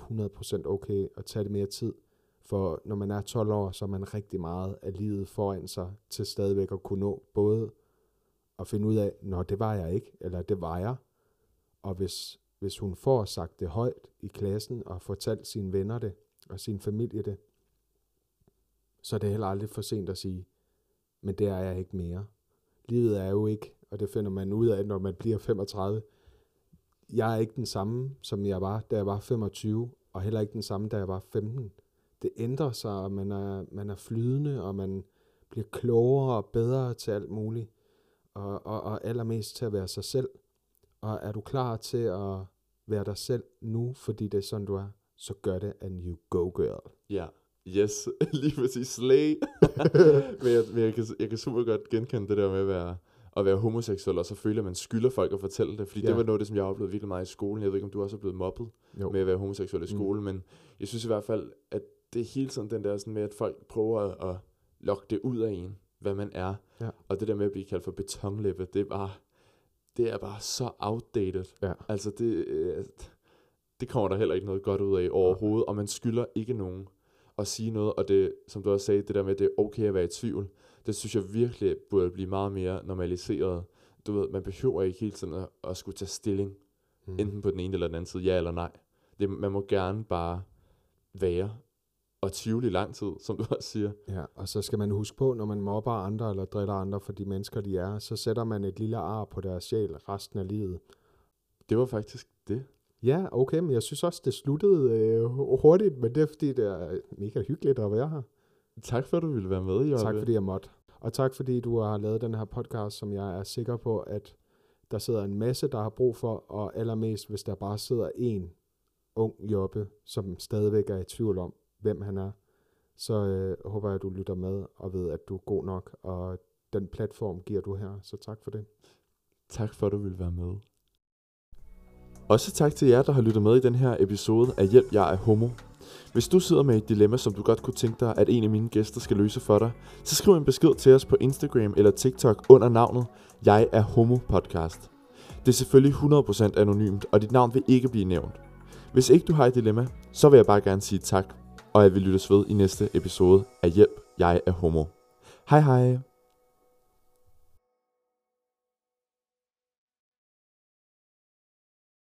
100% okay at tage det mere tid. For når man er 12 år, så er man rigtig meget af livet foran sig til stadigvæk at kunne nå både at finde ud af, når det var jeg ikke, eller det var jeg. Og hvis, hvis hun får sagt det højt i klassen og fortalt sine venner det, og sin familie det, så er det heller aldrig for sent at sige, men det er jeg ikke mere. Livet er jo ikke, og det finder man ud af, når man bliver 35. Jeg er ikke den samme, som jeg var, da jeg var 25, og heller ikke den samme, da jeg var 15. Det ændrer sig, og man er, man er flydende, og man bliver klogere og bedre til alt muligt, og, og, og allermest til at være sig selv. Og er du klar til at være dig selv nu, fordi det er sådan, du er, så gør det, and you go, girl.
Ja. Yes, lige præcis slay. men jeg, men jeg, kan, jeg kan super godt genkende det der med at være at være homoseksuel, og så føler, man skylder folk at fortælle det. Fordi
ja.
Det var noget af det, som jeg oplevede virkelig meget i skolen. Jeg ved ikke, om du også er blevet mobbet
Jo.
med at være homoseksuel i
Mm.
skolen, mm. men jeg synes i hvert fald, at det er hele tiden den der sådan med, at folk prøver at, at lokke det ud af en, hvad man er.
Ja.
Og det der med at blive kaldt for betonlæbe, det er bare, det er bare så outdated.
Ja.
Altså det, øh, det kommer der heller ikke noget godt ud af overhovedet, og man skylder ikke nogen at sige noget, og det, som du også sagde, det der med, at det er okay at være i tvivl, det synes jeg virkelig burde blive meget mere normaliseret. Du ved, man behøver ikke hele tiden at, at skulle tage stilling,
Mm.
enten på den ene eller den anden side, ja eller nej. Det, man må gerne bare være og tvivle i lang tid, som du også siger.
Ja, og så skal man huske på, når man mobber andre eller driller andre for de mennesker, de er, så sætter man et lille ar på deres sjæl resten af livet.
Det var faktisk det.
Ja, okay, men jeg synes også, det sluttede øh, hurtigt, men det er fordi, det er mega hyggeligt at være her.
Tak for, at du ville være med, Jørgen.
Tak fordi jeg måtte. Og tak fordi du har lavet den her podcast, som jeg er sikker på, at der sidder en masse, der har brug for, og allermest, hvis der bare sidder en ung jobbe, som stadigvæk er i tvivl om, hvem han er, så øh, håber jeg, at du lytter med og ved, at du er god nok, og den platform giver du her, så tak for det.
Tak for, at du ville være med. Også tak til jer, der har lyttet med i den her episode af Hjælp, jeg er homo. Hvis du sidder med et dilemma, som du godt kunne tænke dig, at en af mine gæster skal løse for dig, så skriv en besked til os på Instagram eller TikTok under navnet Jeg er Homo Podcast. Det er selvfølgelig 100% anonymt, og dit navn vil ikke blive nævnt. Hvis ikke du har et dilemma, så vil jeg bare gerne sige tak, og jeg vil lyttes ved i næste episode af Hjælp, jeg er homo. Hej hej!